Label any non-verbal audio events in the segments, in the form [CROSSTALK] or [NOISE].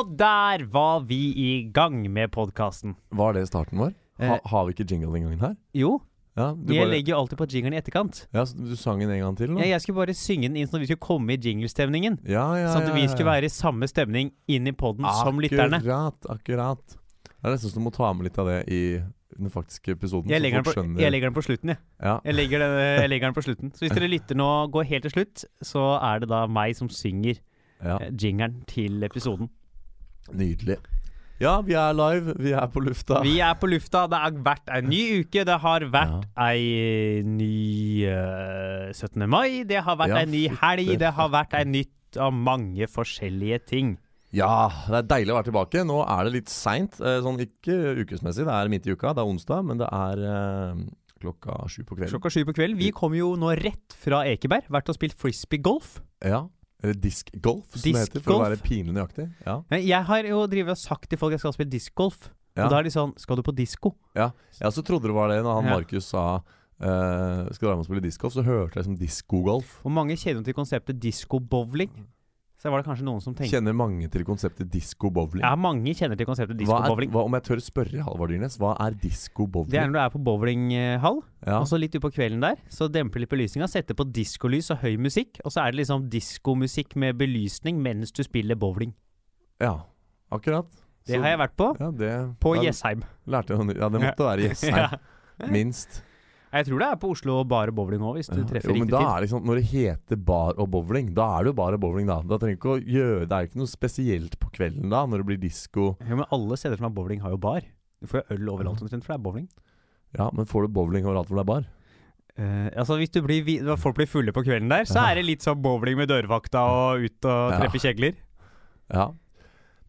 Og der var vi i gang med podkasten. Var det starten vår? Ha, Eh. har vi ikke jingle den gangen her? Jo, Ja, du, jeg bare, legger jo alltid på jingeren i etterkant. ja, så du sang den en gang til? nå? Ja, jeg skulle bare synge den inn sånn at vi skulle komme i jinglestemningen. Ja, ja, Sånn at vi skulle være i samme stemning inn i poden som lytterne. Akkurat, akkurat. Det er nesten så du må ta med litt av det i den faktiske episoden. Jeg legger, den på, skjønner- jeg legger den på slutten, jeg. Ja. Jeg legger, den, jeg legger den på slutten. Så hvis dere [LAUGHS] lytter nå, går helt til slutt, så er det da meg som synger ja, eh, jingeren til episoden. Nydelig. Ja, vi er live. Vi er på lufta. Vi er på lufta. Det har vært ei ny uke. Det har vært Ja. ei ny uh, 17. mai. Det har vært Ja, ei ny helg. Det har vært ei nytt av mange forskjellige ting. Ja, det er deilig å være tilbake. Nå er det litt seint. Eh, sånn ikke ukesmessig, det er midt i uka. Det er onsdag, men det er uh, klokka sju på kvelden. Klokka sju på kvelden. Vi kom jo nå rett fra Ekeberg. Vært og spilt frisbee-golf. Ja. Eller diskgolf, som det heter, for å være pinlig nøyaktig. Ja. Nei, Jeg har jo drivet og sagt til folk jeg skal spille diskgolf. Ja. Og da er de sånn Skal du på disko? Ja, jeg også trodde det var det når han Ja. Markus sa uh, skal dra med og spille diskgolf, så hørte jeg som diskogolf. Og mange kjenner til konseptet disko-bowling. Så var det kanskje noen som tenkte Kjenner mange til konseptet disco bowling? Ja, mange kjenner til konseptet hva, er, disko-bowling. hva om jeg tør spørre Halvard Dyrnes, hva er disco bowling? Det er når du er på bowlinghall, Ja. og så litt utpå kvelden der, så demper litt belysninga, setter på diskolys og høy musikk, og så er det liksom diskomusikk med belysning mens du spiller bowling. ja, akkurat. Det har jeg vært på. Ja, det, På Jessheim. Lærte jeg. Ja, det måtte være Jessheim. [LAUGHS] Minst. Jeg tror det er på Oslo Bar og bowling òg, hvis du Ja. treffer Jo, men riktig da tid. er liksom, Når det heter bar og bowling, da er det jo bar og bowling, da. Da trenger ikke å gjøre Det er ikke noe spesielt på kvelden da, når det blir disko. Ja, men alle steder som har bowling, har jo bar. Du får jo øl overalt omtrent, for det er bowling. Ja, men får du bowling overalt hvor det er bar? Uh, altså Hvis du blir, når folk blir fulle på kvelden der, så Ja. er det litt sånn bowling med dørvakta og ut og Ja. treffe kjegler. Ja.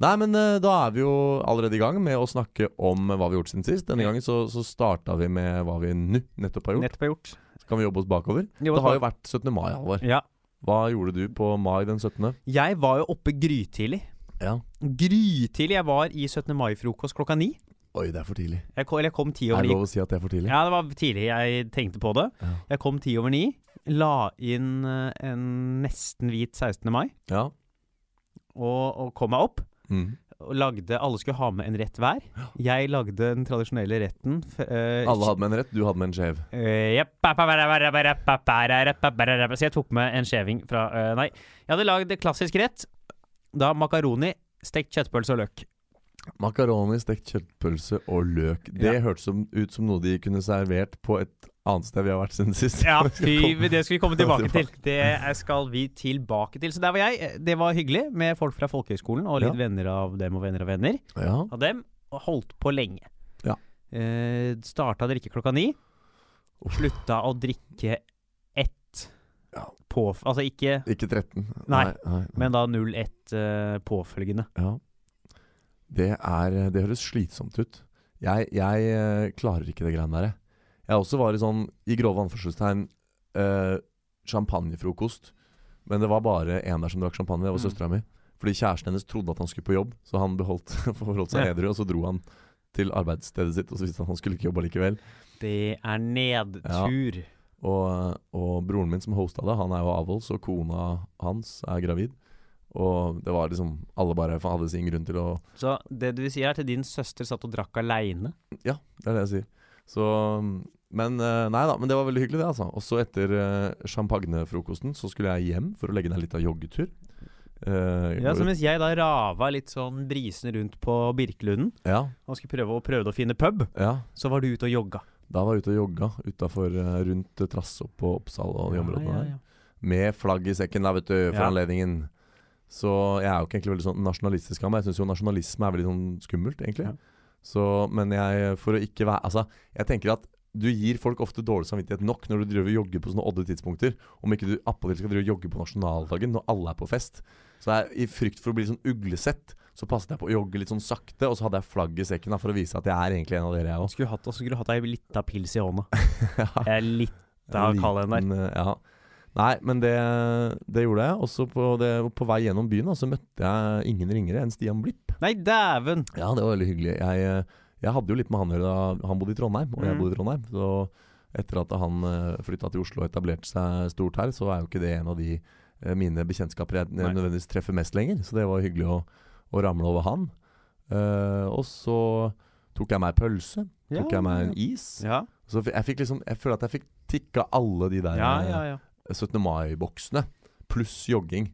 Nei, men eh, da er vi jo allerede i gang med å snakke om hva vi har gjort siden sist. Denne gangen så, så starta vi med hva vi nå nettopp har gjort. Nettopp har gjort. Så kan vi jobbe oss bakover. Jo, Det har jo vært 17. mai, Halvor. ja. Hva gjorde du på mai den 17.? Jeg var jo oppe grytidlig. Ja. Grytidlig. Jeg var i 17. mai-frokost klokka ni. Oi, det er for tidlig. Jeg kom, eller jeg kom ti Er det lov å si at det er for tidlig? Ja, det var tidlig jeg tenkte på det. Ja. Jeg kom ti over ni. La inn eh, en nesten hvit 16. mai, Ja. og, og kom meg opp. Mm. Og lagde, Alle skulle ha med en rett hver. Jeg lagde den tradisjonelle retten. Uh, alle hadde med en rett, du hadde med en skjev. Uh, så jeg tok med en skjeving fra uh, Nei. Jeg hadde lagd klassisk rett. Da makaroni, stekt kjøttpølse og løk. Makaroni, stekt kjøttpølse og løk. Det ja. hørtes ut som noe de kunne servert på et annet sted vi har vært siden sist. Ja, [LAUGHS] fy, det skal vi komme [LAUGHS] tilbake til. Det skal vi tilbake til. Så der var jeg. Det var hyggelig med folk fra folkehøgskolen og litt Ja. venner av dem og venner av venner Ja. av dem. Og holdt på lenge. Ja. Eh, starta å drikke klokka ni. Slutta å drikke ett Ja. på Altså ikke Ikke 13. Nei. nei, nei. Men da 01 eh, påfølgende. Ja. Det er Det høres slitsomt ut. Jeg, jeg eh, klarer ikke det greiene der. jeg. Jeg også var i sånn, i grove anførselstegn, eh, champagnefrokost. Men det var bare én der som drakk champagne. Det var Mm. søstera mi. Fordi kjæresten hennes trodde at han skulle på jobb, så han beholdt [LAUGHS] forholdt seg Ja. edru. Og så dro han til arbeidsstedet sitt, og så visste han at han skulle ikke jobbe likevel. Det er nedtur. Og, og broren min som hosta det, han er jo avholds, og kona hans er gravid. Og det var liksom Alle bare hadde sin grunn til å Så det du vil si er til din søster satt og drakk aleine? Ja, det er det jeg sier. Så Men eh, nei da, men det var veldig hyggelig, det, altså. Og så etter uh, champagnefrokosten så skulle jeg hjem for å legge ned litt av joggetur. Uh, Ja, så mens jeg da rava litt sånn brisende rundt på Birkelunden ja, og skulle prøve å, prøve å finne pub, ja. så var du ute og jogga. Da var jeg ute og jogga utafor rundt Trassopp og Oppsal og de områdene ja, der. Med flagg i sekken, da, vet du, for Ja. anledningen. Så jeg er jo ikke egentlig veldig sånn nasjonalistisk av meg. Jeg syns jo nasjonalisme er veldig sånn skummelt, egentlig. Ja. Så, men jeg, for å ikke være Altså, jeg tenker at du gir folk ofte dårlig samvittighet nok når du driver og jogger på sånne odde tidspunkter. Om ikke du appåtil skal drive og jogge på nasjonaldagen når alle er på fest. Så jeg, i frykt for å bli sånn uglesett, så passet jeg på å jogge litt sånn sakte. Og så hadde jeg flagg i sekken da, for å vise at jeg er egentlig en av dere, jeg òg. Skulle hatt, skulle du hatt ei lita pils i hånda. [LAUGHS] Jeg er litt av kald en der. Eh, Ja. Nei, men det, det gjorde jeg. Også på, det, på vei gjennom byen da, så møtte jeg ingen ringere enn Stian Blipp. Nei, dæven! Ja, det var veldig hyggelig. Jeg, eh, jeg hadde jo litt med han å gjøre han bodde i Trondheim, og jeg Mm. bodde i Trondheim. Så etter at han flytta til Oslo og etablerte seg stort her, så er jo ikke det en av de eh, mine bekjentskaper jeg nødvendigvis treffer mest lenger. Så det var hyggelig å, å ramle over han. Uh, og så tok jeg meg pølse. Ja, Tok jeg meg en is. Ja, Så jeg fikk liksom Jeg føler at jeg fikk tikka alle de der ja, eh, ja. ja. 17. mai-boksene. Pluss jogging.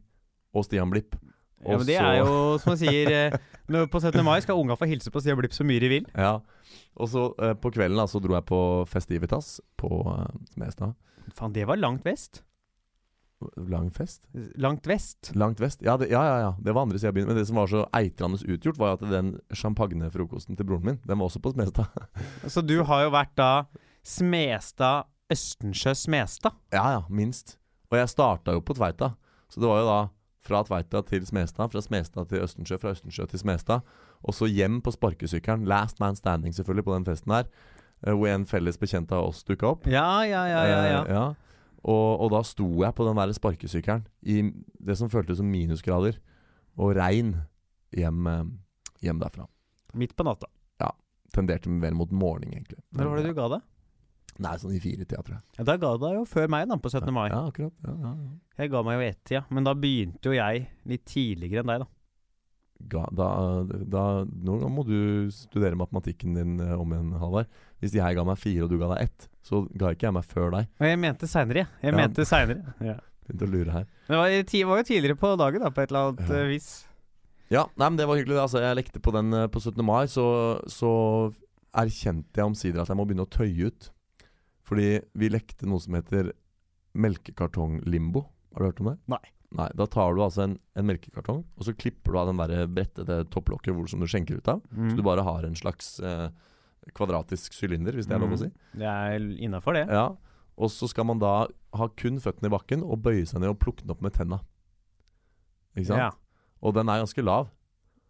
Og Stian Blipp. Ja, men det så- er jo som man sier eh, På 17. mai skal unga få hilse på Stian Blipp så mye de vil. Ja. Og så eh, på kvelden da, så dro jeg på Festivitas på uh, Smestad. Faen, det var langt vest. Lang fest? Langt vest. Langt vest? Ja, det, ja, ja, ja. Det var andre sida av byen. Men det som var så eitrende utgjort, var at den champagnefrokosten til broren min, den var også på Smestad. Så du har jo vært da Smestad, Østensjø, Smestad. ja, ja, minst. Og jeg starta jo på Tveita. Så det var jo da fra Tveita til Smestad, fra Smestad til Østensjø, fra Østensjø til Smestad. Og så hjem på sparkesykkelen. Last man standing, selvfølgelig, på den festen her. eh, Hvor en felles bekjent av oss dukka opp. Ja, ja, ja, ja, ja. Eh, ja. Og, og da sto jeg på den der sparkesykkelen i det som føltes som minusgrader, og regn hjem, eh, hjem derfra. Midt på natta. Ja. Tenderte vel mot morgen, egentlig. Når var det du ga det? Nei, sånn i firetida, tror jeg. Ja, da ga du deg jo før meg, da, på 17. mai. Ja, akkurat. Ja, ja, ja. Jeg ga meg jo i ett-tida, men da begynte jo jeg litt tidligere enn deg, da. Ga, da, da, nå må du studere matematikken din eh, om igjen, Halvard. Hvis jeg ga meg fire, og du ga deg ett, så ga ikke jeg meg før deg. Og jeg mente seinere, jeg. Jeg Ja. mente senere. Ja. Begynte å lure her. Men det var, ti- var jo tidligere på dagen, da, på et eller annet Ja. eh, vis. Ja, nei, men det var hyggelig. det. Altså, jeg lekte på den eh, på 17. mai, så, så erkjente jeg omsider at jeg må begynne å tøye ut. Fordi vi lekte noe som heter melkekartonglimbo. Har du hørt om det? Nei. Nei, Da tar du altså en, en melkekartong, og så klipper du av den der brettede topplokket hvor, som du skjenker ut av. Mm. Så du bare har en slags eh, kvadratisk sylinder, hvis det er lov å si. Det er innafor, det. Ja, Og så skal man da ha kun føttene i bakken og bøye seg ned og plukke den opp med tenna. Ikke sant? Ja. Og den er ganske lav.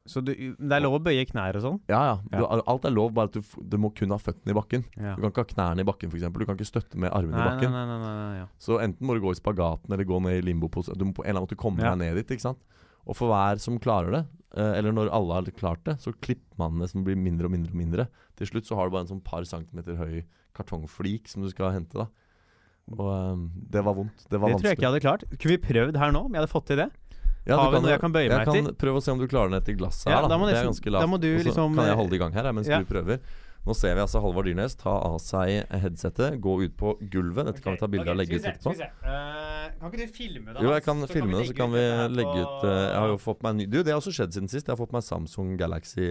Så du, det er lov å bøye knær og sånn? Ja, ja. Du, alt er lov, bare at du, du må kun ha føttene i bakken. Ja. Du kan ikke ha knærne i bakken, f.eks. Du kan ikke støtte med armene Nei, i bakken. nei, nei, nei, nei, ja. Så enten må du gå i spagaten eller gå ned i limbo-pose. Du må på en eller annen måte komme Ja. deg ned dit. ikke sant? Og for hver som klarer det, eh, eller når alle har klart det, så klipper man det som blir mindre og mindre og mindre. Til slutt så har du bare en sånn par centimeter høy kartongflik som du skal hente. da. Og um, det var vondt. Det var Det tror jeg ikke jeg hadde klart. Kunne vi prøvd her nå, om jeg hadde fått til det? Ja, Har vi noe jeg kan bøye meg jeg kan etter? prøve å se om du klarer den etter glasset Ja, her. Da. da må det er nesten- ganske lavt. da må du Og så liksom, kan eh, jeg holde det i gang her mens ja. du prøver. Nå ser vi altså Halvard Dyrnes ta av seg headsetet, gå ut på gulvet. Dette kan vi ta bilde av og legge ut etterpå. Uh, kan ikke du filme det? Jo, jeg kan filme det, så kan vi legge ut uh, Jeg har jo fått meg ny Du, det har også skjedd siden sist. Jeg har fått meg Samsung Galaxy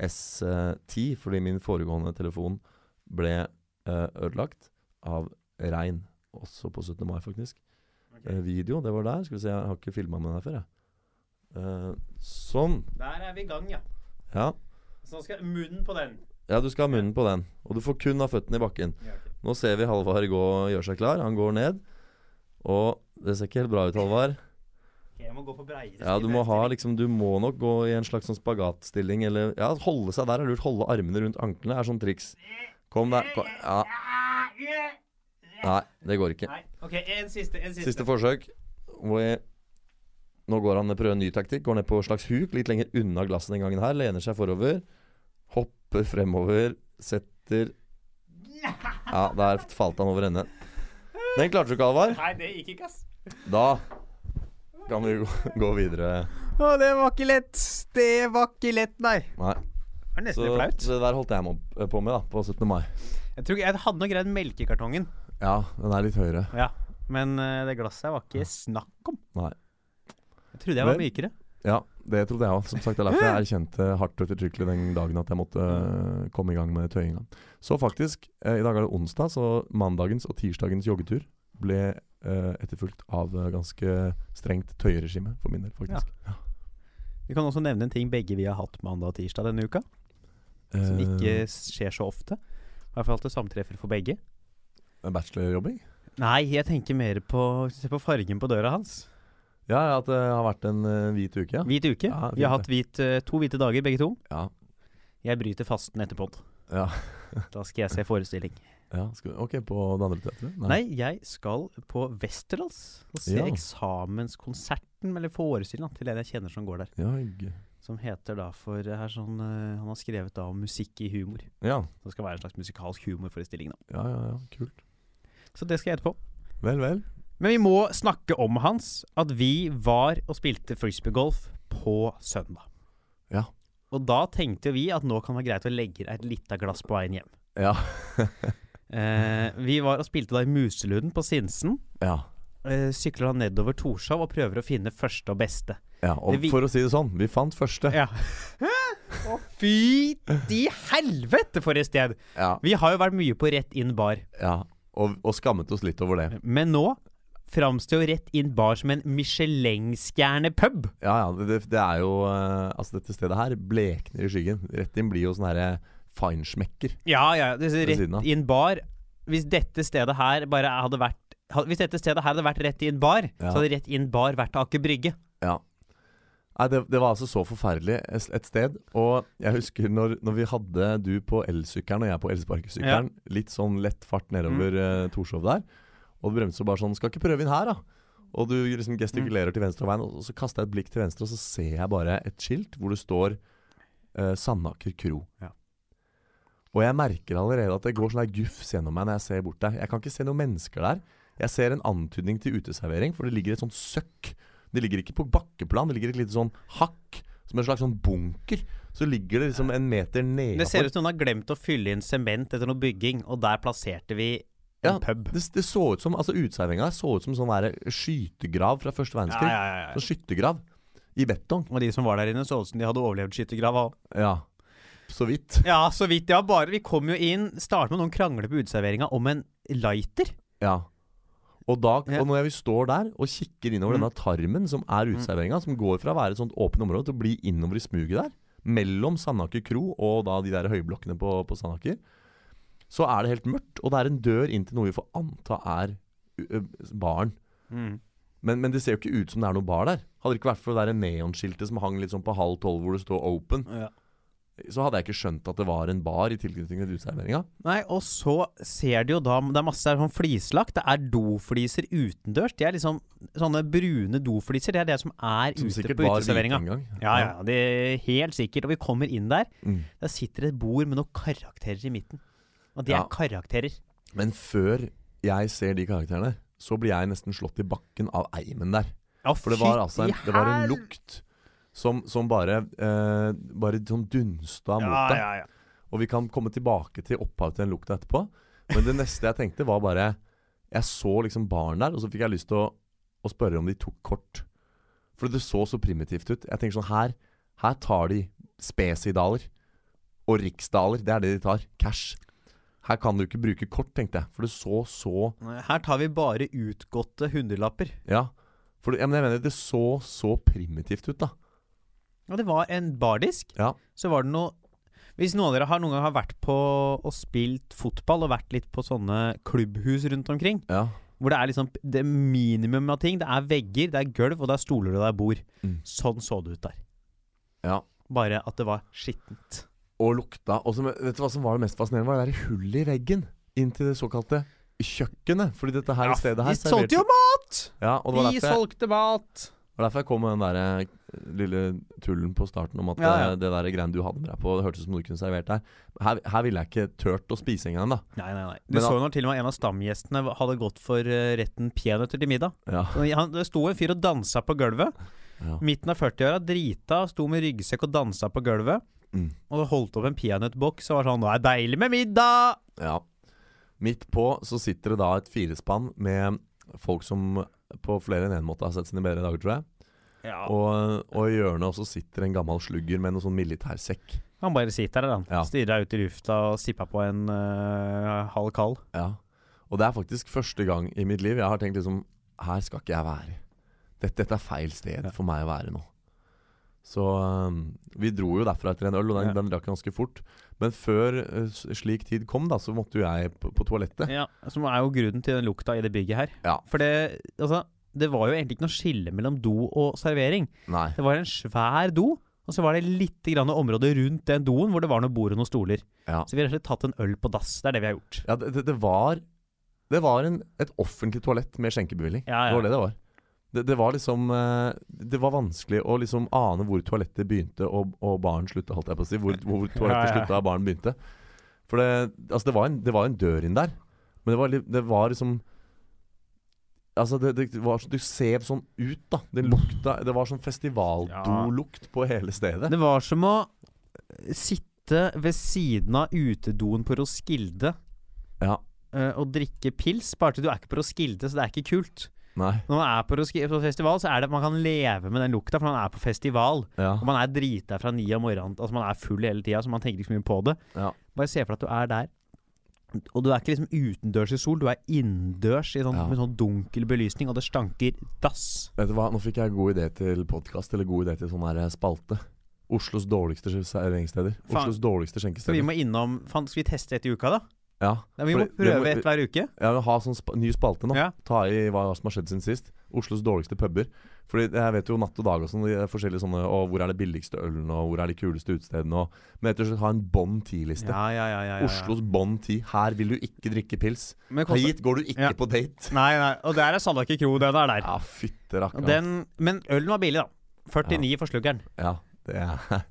S10 fordi min foregående telefon ble uh, ødelagt av regn. Også på 17. mai, faktisk. Eh, video, det var der. Skal vi se, jeg har ikke filma med her før, jeg. Uh, sånn. Der er vi i gang, ja. Ja. Så skal munnen på den. ja, du skal ha munnen på den. Og du får kun ha føttene i bakken. Nå ser vi Halvard gå og gjøre seg klar. Han går ned. Og det ser ikke helt bra ut, Halvard. Jeg må gå på breiere Ja, du må ha liksom Du må nok gå i en slags sånn spagatstilling, eller Ja, holde seg der er lurt. Holde armene rundt anklene er sånn triks. Kom der. Ja. Nei, det går ikke. Nei, ok, en siste. En siste. Siste forsøk. Hvor jeg Nå går han ned prøver en ny taktikk. Går ned på slags huk, litt lenger unna glasset den gangen her. Lener seg forover. Hopper fremover. Setter Ja, der falt han over ende. Den klarte du ikke, Alvar. Nei, det gikk ikke, ass. Da kan vi gå, gå videre. Å, det var ikke lett. Det var ikke lett, nei. Nei. Det var nesten Så, litt flaut. så det der holdt jeg meg på med da på 17. mai. Jeg tror ikke jeg hadde nok greid melkekartongen. Ja, den er litt høyere. Ja. Men eh, det glasset her var ikke snakk om. Nei. Jeg trodde jeg var Vel. mykere. Ja, det trodde jeg òg. Som sagt, det er derfor [LAUGHS] jeg erkjente hardt og ettertrykkelig den dagen at jeg måtte øh, komme i gang med tøyinga. Så faktisk, eh, i dag er det onsdag, så mandagens og tirsdagens joggetur ble eh, etterfulgt av eh, ganske strengt tøyeregime for min del, faktisk. Vi kan også nevne en ting begge vi har hatt mandag og tirsdag denne uka. Som Eh, ikke skjer så ofte. I hvert fall at det samtreffer for begge. En bachelorjobbing? Nei, jeg tenker mer på Se på fargen på døra hans. Ja, at det har vært en uh, hvit uke, ja. Hvit uke. Ja, vi har hatt hvit, uh, to hvite dager, begge to. Ja, Jeg bryter fasten etter pod. ja, [LAUGHS] Da skal jeg se forestilling. ja skal, Ok, på det andre teatret? Nei, jeg skal på Westerdals og se Ja. eksamenskonserten, eller forestillingen, til en jeg kjenner som går der. Ja. Som heter da for det er sånn, eh, Han har skrevet da om musikk i humor. ja, Det skal være en slags musikalsk humorforestilling. da ja, ja, ja, kult. Så det skal jeg etterpå. Vel, vel. Men vi må snakke om Hans, at vi var og spilte frisbeegolf på søndag. Ja. Og da tenkte vi at nå kan det være greit å legge deg et lite glass på veien hjem. Ja. [LAUGHS] Eh, vi var og spilte da i Muselunden på Sinsen. ja. Eh, sykler da nedover Torshov og prøver å finne første og beste. ja. Og vi- for å si det sånn, vi fant første. Ja. Å, fy de helvete, for et sted! Ja. Vi har jo vært mye på Rett inn bar, ja. Og, og skammet oss litt over det. men nå framstår jo Rett inn bar som en Michelin-stjerne-pub. Ja, ja. Det, det, det er jo eh, Altså, dette stedet her blekner i skyggen. Rett inn blir jo sånn herre feinschmecker. Ja, ja. Av. Rett inn bar Hvis dette stedet her bare hadde vært Hvis dette stedet her hadde vært Rett inn bar, Ja. så hadde Rett inn bar vært Aker Brygge. Ja. Nei, det, det var altså så forferdelig et sted. Og jeg husker når, når vi hadde du på elsykkelen og jeg på elsparkesykkelen, litt sånn lett fart nedover Mm. uh, Torshov der, og du bremser bare sånn 'Skal ikke prøve inn her, da?' Og du liksom gestikulerer til venstre av veien, og så kaster jeg et blikk til venstre, og så ser jeg bare et skilt hvor det står uh, Sandaker kro. Ja. Og jeg merker allerede at det går sånn gufs gjennom meg når jeg ser bort der. Jeg kan ikke se noen mennesker der. Jeg ser en antydning til uteservering, for det ligger et sånt søkk. Det ligger ikke på bakkeplan, det ligger et lite sånn hakk, som en slags sånn bunker. Så ligger det liksom en meter nedafor. Det ser ut som noen har glemt å fylle inn sement etter noe bygging, og der plasserte vi en Ja, pub. Det, det så ut som Altså uteserveringa så ut som sånn der skytegrav fra første verdenskrig. ja, ja, ja. Sånn skyttergrav. I betong. Og de som var der inne, så ut som de hadde overlevd skyttergrava òg. Ja. Så vidt. Ja, så vidt. Ja, bare Vi kom jo inn, startet med noen krangler på uteserveringa om en lighter. Ja. Og, da, og når vi står der og kikker innover Mm. denne tarmen som er uteserveringa, som går fra å være et sånt åpent område til å bli innover i smuget der, mellom Sandaker kro og da de der høyblokkene på, på Sandaker, så er det helt mørkt, og det er en dør inn til noe vi får anta er baren. Mm. Men, men det ser jo ikke ut som det er noe bar der. Hadde det ikke vært for det neonskiltet som hang litt sånn på halv tolv hvor det står 'open', Ja. Så hadde jeg ikke skjønt at det var en bar i tilknytning til uteserveringa. Nei, og så ser de jo da Det er masse sånn flislagt. Det er dofliser utendørs. De er liksom sånne brune dofliser. Det er det som er Som ute på uteserveringa. Ja, ja, det er helt sikkert. Og vi kommer inn der. Mm. Der sitter et bord med noen karakterer i midten. Og de Ja. er karakterer. Men før jeg ser de karakterene, så blir jeg nesten slått i bakken av eimen der. Ja, For det var altså en, det var en lukt som, som bare eh, Bare sånn dunsta mot deg. ja, ja. Og vi kan komme tilbake til opphavet til den lukta etterpå. Men det [LAUGHS] neste jeg tenkte, var bare Jeg så liksom baren der, og så fikk jeg lyst til å, å spørre om de tok kort. For det så så primitivt ut. Jeg tenker sånn Her, her tar de spesidaler. Og riksdaler. Det er det de tar. Cash. Her kan du ikke bruke kort, tenkte jeg. For det så så Her tar vi bare utgåtte hundrelapper. Ja. For ja, men jeg mener, det så så primitivt ut, da. Og det var en bardisk. Ja. Så var det noe Hvis noen av dere har noen gang har vært på og spilt fotball og vært litt på sånne klubbhus rundt omkring, Ja. hvor det er liksom det minimum av ting Det er vegger, det er gulv, og det er stoler og det er bord. Mm. Sånn så det ut der. ja. Bare at det var skittent. Og lukta. Og så, vet du hva som var det mest fascinerende? Var det der hullet i veggen inn til det såkalte kjøkkenet. Fordi dette her stedet her de solgte jo mat! Ja, og det var De derfor, solgte mat! det var derfor jeg kom med den der eh, lille tullen på starten om at Ja, ja. det der greiene du hadde med deg på, det hørtes ut som du kunne servert der. Her, her ville jeg ikke turt å spise engang, da. Nei, nei, nei. Du Men så jo når til og med en av stamgjestene hadde gått for eh, retten peanøtter til middag. Ja. Han, det sto en fyr og dansa på gulvet. Midten av 40-åra, drita, sto med ryggsekk og dansa på gulvet. Mm. Og holdt opp en peanøttboks og var sånn 'Nå er det deilig med middag!' ja. Midt på så sitter det da et firespann med folk som på flere enn én måte har sett sine bedre dager, tror jeg. Ja. Og, og i hjørnet også sitter en gammel slugger med noe sånn militærsekk. Han bare sitter der, han. Ja. deg ut i lufta og sipper på en uh, halv kald. Ja. Og det er faktisk første gang i mitt liv jeg har tenkt liksom Her skal ikke jeg være. Dette, dette er feil sted for meg å være nå. Så um, vi dro jo derfra etter en øl, og den, Ja. den drakk ganske fort. Men før uh, slik tid kom, da, så måtte jo jeg på, på toalettet. Ja, Som er jo grunnen til den lukta i det bygget her. Ja. For det, altså, det var jo egentlig ikke noe skille mellom do og servering. Nei. Det var en svær do, og så var det litt grann område rundt den doen hvor det var noe bord og noen stoler. Ja, Så vi har rett og slett tatt en øl på dass. Det er det vi har gjort. ja det, det, det var Det var en, et offentlig toalett med skjenkebevilling. Ja, Det var det det var. Det, det var liksom uh, Det var vanskelig å liksom ane hvor toalettet begynte og, og baren slutta, holdt jeg på å si. Hvor, hvor toalettet Ja, ja. slutta og baren begynte. For det, altså det, var en, det var en dør inn der. Men det var, det var liksom Altså, det, det var Du ser sånn ut, da. Det lukta Det var sånn festivaldolukt på hele stedet. Det var som å sitte ved siden av utedoen på Roskilde Ja. eh, og drikke pils. Bare til du er ikke på Roskilde, så det er ikke kult. Nei. Når man er på, Roskilde, på festival, så er det man kan leve med den lukta, for man er på festival. Ja. Og man er drita fra ni om morgenen. Altså Man er full hele tida, så man tenker ikke så mye på det. Ja. Bare se for deg at du er der. Og du er ikke liksom utendørs i sol, du er innendørs i sånn, Ja. med sånn dunkel belysning, og det stanker dass. Vet du hva, Nå fikk jeg god idé til podkast, eller god idé til sånn her spalte. Oslos dårligste serveringssteder. Oslos dårligste Så vi må innom faen, Skal vi teste et i uka, da? Ja, Nei, vi må prøve må- et hver uke. Ja, vi ha sånn sp ny spalte nå. Ja. Ta i hva som har skjedd siden sist. Oslos dårligste puber. Fordi jeg vet jo natt og dag og sånn, det er forskjellige sånne Og hvor er det billigste ølen, og hvor er de kuleste utestedene, og Men rett og slett ha en bånd ti-liste. Ja, ja, ja, ja, ja. Oslos bånd ti. Her vil du ikke drikke pils. Hit går du ikke Ja. på date. Nei, nei, og der er Sandaker kro, det der der. Ja, fytte rakkeren. Den, men ølen var billig, da. 49 for sluggeren. Ja, det er, [LAUGHS]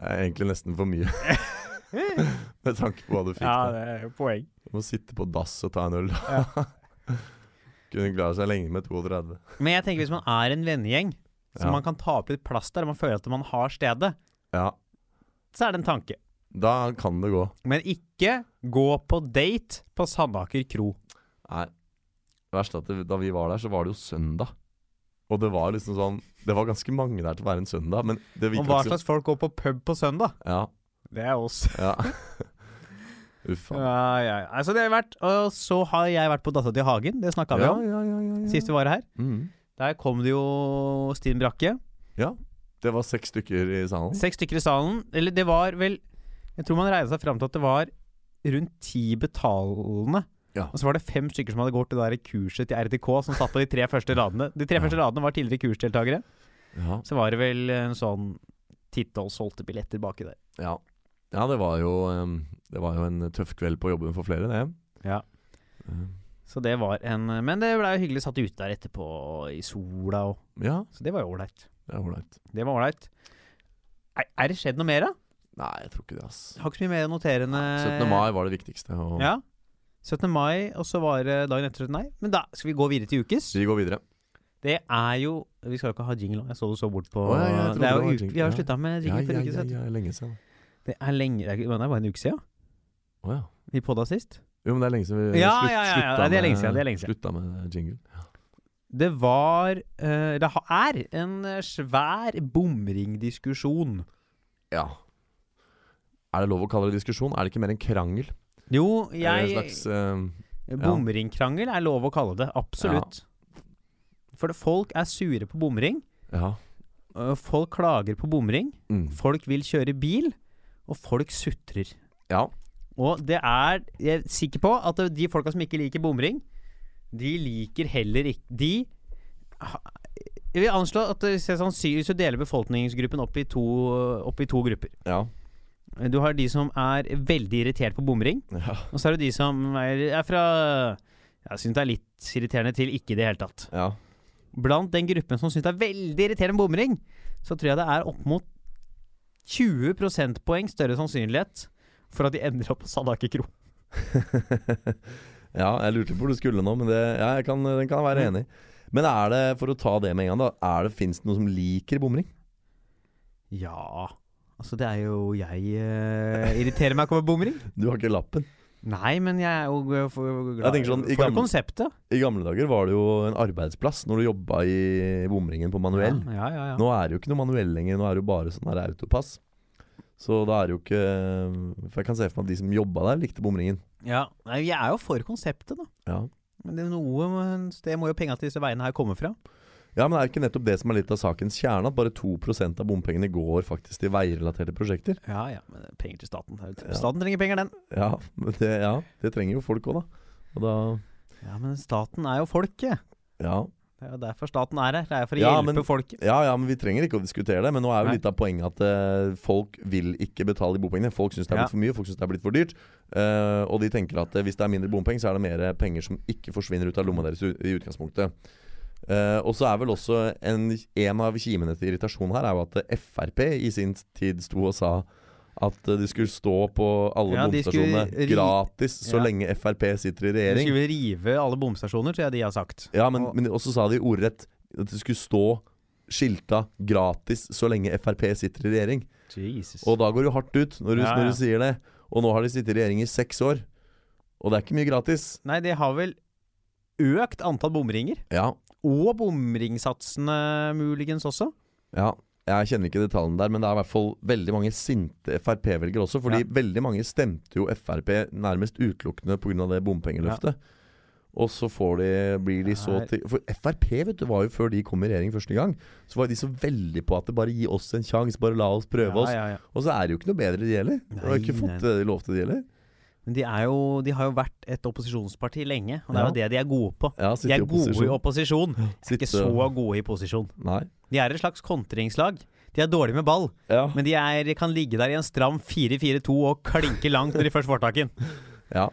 er egentlig nesten for mye. [LAUGHS] Med tanke på hva du fikk. Ja, det er jo poeng. Du må sitte på dass og ta en øl. [LAUGHS] Kunne klare seg lenge med 32. Men jeg tenker hvis man er en vennegjeng, så Ja. man kan ta opp litt plass der, og man føler at man har stedet, Ja, så er det en tanke. da kan det gå. Men ikke gå på date på Sandaker kro. Nei. Verst at det, da vi var der, så var det jo søndag. Og det var liksom sånn Det var ganske mange der til å være en søndag, men det Og hva slags folk går på pub på søndag? Ja. Det er oss. ja. [LAUGHS] Uff. Ja, ja, ja. Altså, det har vært Og så har jeg vært på Datta til Hagen. Det snakka vi om ja, sist vi var her. Mm. Der kom det jo Stine Brakke. Ja. Det var seks stykker i salen. Seks stykker i salen. Eller det var vel Jeg tror man regna seg fram til at det var rundt ti betalende. Ja. Og så var det fem stykker som hadde gått det der kurset til RTK, som satt på de tre første radene. De tre første radene var tidligere kursdeltakere. Ja. Så var det vel en sånn ti-tolv solgte billetter baki der. Ja. Ja, det var jo Det var jo en tøff kveld på jobben for flere, det. Ja. Så det var en Men det blei hyggelig satt ute der etterpå i sola og ja, Så det var jo ålreit. det er right. Det var ålreit. Er, er det skjedd noe mer, da? Nei, jeg tror ikke det, ass. Har ikke så mye mer å notere enn 17. mai var det viktigste. Og Ja. 17. mai, og så var det dagen etter 17. mai. Men da skal vi gå videre til ukes. Vi går videre. Det er jo Vi skal jo ikke ha jingle. Jeg så du så bort på Å, ja, ja, det er jo uke, Vi har slutta med jingle ja, for ja, uke ja, lenge siden. Det er lenge Det er det bare en uke siden Oh, ja. vi podda sist. Jo, men det er lenge siden vi Ja, slutt, ja, ja, ja, det er lenge siden, det er lenge siden. Slutta med jingle. Det var uh, Det er en eh, svær bomringdiskusjon. Ja. Er det lov å kalle det diskusjon? Er det ikke mer en krangel? Jo, jeg slags uh, Bomringkrangel er lov å kalle det. Absolutt. For folk er sure på bomring. Ja. øh, Folk klager på bomring. Mm. Folk vil kjøre bil. Og folk sutrer. Ja. Og det er Jeg er sikker på at de folka som ikke liker bomring, de liker heller ikke De Jeg vil anslå at det sannsynlig så deler befolkningsgruppen opp i to, opp i to grupper. Ja. Du har de som er veldig irritert på bomring. Ja. Og så er det de som er, er fra Jeg syns det er litt irriterende til ikke i det hele tatt. ja. Blant den gruppen som syns det er veldig irriterende med bomring, så tror jeg det er opp mot 20 prosentpoeng større sannsynlighet for at de ender opp på Sandaker kro. [LAUGHS] ja, jeg lurte på hvor du skulle nå, men det, ja, kan, den kan jeg være Mm. enig i. Men er det, for å ta det med en gang, da Er det, Fins det noen som liker bomring? Ja Altså, det er jo Jeg uh, irriterer meg ikke over bomring. [LAUGHS] Du har ikke lappen. Nei, men jeg er jo for, glad Jeg sånn, i for gamle- konseptet. I gamle dager var det jo en arbeidsplass når du jobba i bomringen på manuell. Ja, ja, ja. Nå er det jo ikke noe manuell lenger, nå er det jo bare sånn her autopass. Så da er det jo ikke For jeg kan se for meg at de som jobba der, likte bomringen. ja. Nei, jeg er jo for konseptet, da. Ja. Men det er noe sted må jo penga til disse veiene her komme fra. Ja, men det er jo ikke nettopp det som er litt av sakens kjerne? At bare 2% av bompengene går faktisk til veirelaterte prosjekter? Ja ja, men er penger til staten. Ja. Staten trenger penger, den. Ja, men det, ja, det trenger jo folk òg, da. Og da Ja, men staten er jo folket. Ja. Det er jo derfor staten er her. Det er for å Ja, hjelpe men- folket. Ja, ja, men vi trenger ikke å diskutere det. Men nå er jo litt av poenget at uh, folk vil ikke betale de bompengene. Folk syns det er Ja. blitt for mye, folk syns det er blitt for dyrt. Uh, og de tenker at uh, hvis det er mindre bompenger, så er det mer penger som ikke forsvinner ut av lomma deres i utgangspunktet. Eh, og så er vel også en, en av kimene til irritasjon her er jo at Frp i sin tid sto og sa At de skulle stå på alle Ja, bomstasjonene gratis så Ja. lenge Frp sitter i regjering. De skulle rive alle bomstasjoner, tror jeg de har sagt. Ja, men, Og- men også sa de ordrett at det skulle stå skilta 'gratis så lenge Frp sitter i regjering'. Jesus. Og da går det hardt ut når du, Ja, når du sier det. Og nå har de sittet i regjering i seks år. Og det er ikke mye gratis. Nei, de har vel økt antall bomringer. Ja, Og bomringsatsene muligens også. ja. Jeg kjenner ikke detaljene der, men det er i hvert fall veldig mange sinte Frp-velgere også. Fordi Ja. veldig mange stemte jo Frp nærmest utelukkende pga. det bompengeløftet. Og så får de, blir de så til For Frp vet du, var jo før de kom i regjering første gang, så var de så veldig på at det bare gi oss en sjanse, bare la oss prøve oss. Ja, ja, ja. Og så er det jo ikke noe bedre de heller. De har ikke Nei, fått det de det de heller. Men de, er jo, de har jo vært et opposisjonsparti lenge, og det er jo det de er gode på. Ja, De er gode i opposisjon, Sitte- ikke så gode i posisjon. Nei. De er et slags kontringslag. De er dårlige med ball, Ja. men de er, kan ligge der i en stram 4-4-2 og klinke langt når de først får tak i den. [LAUGHS] ja.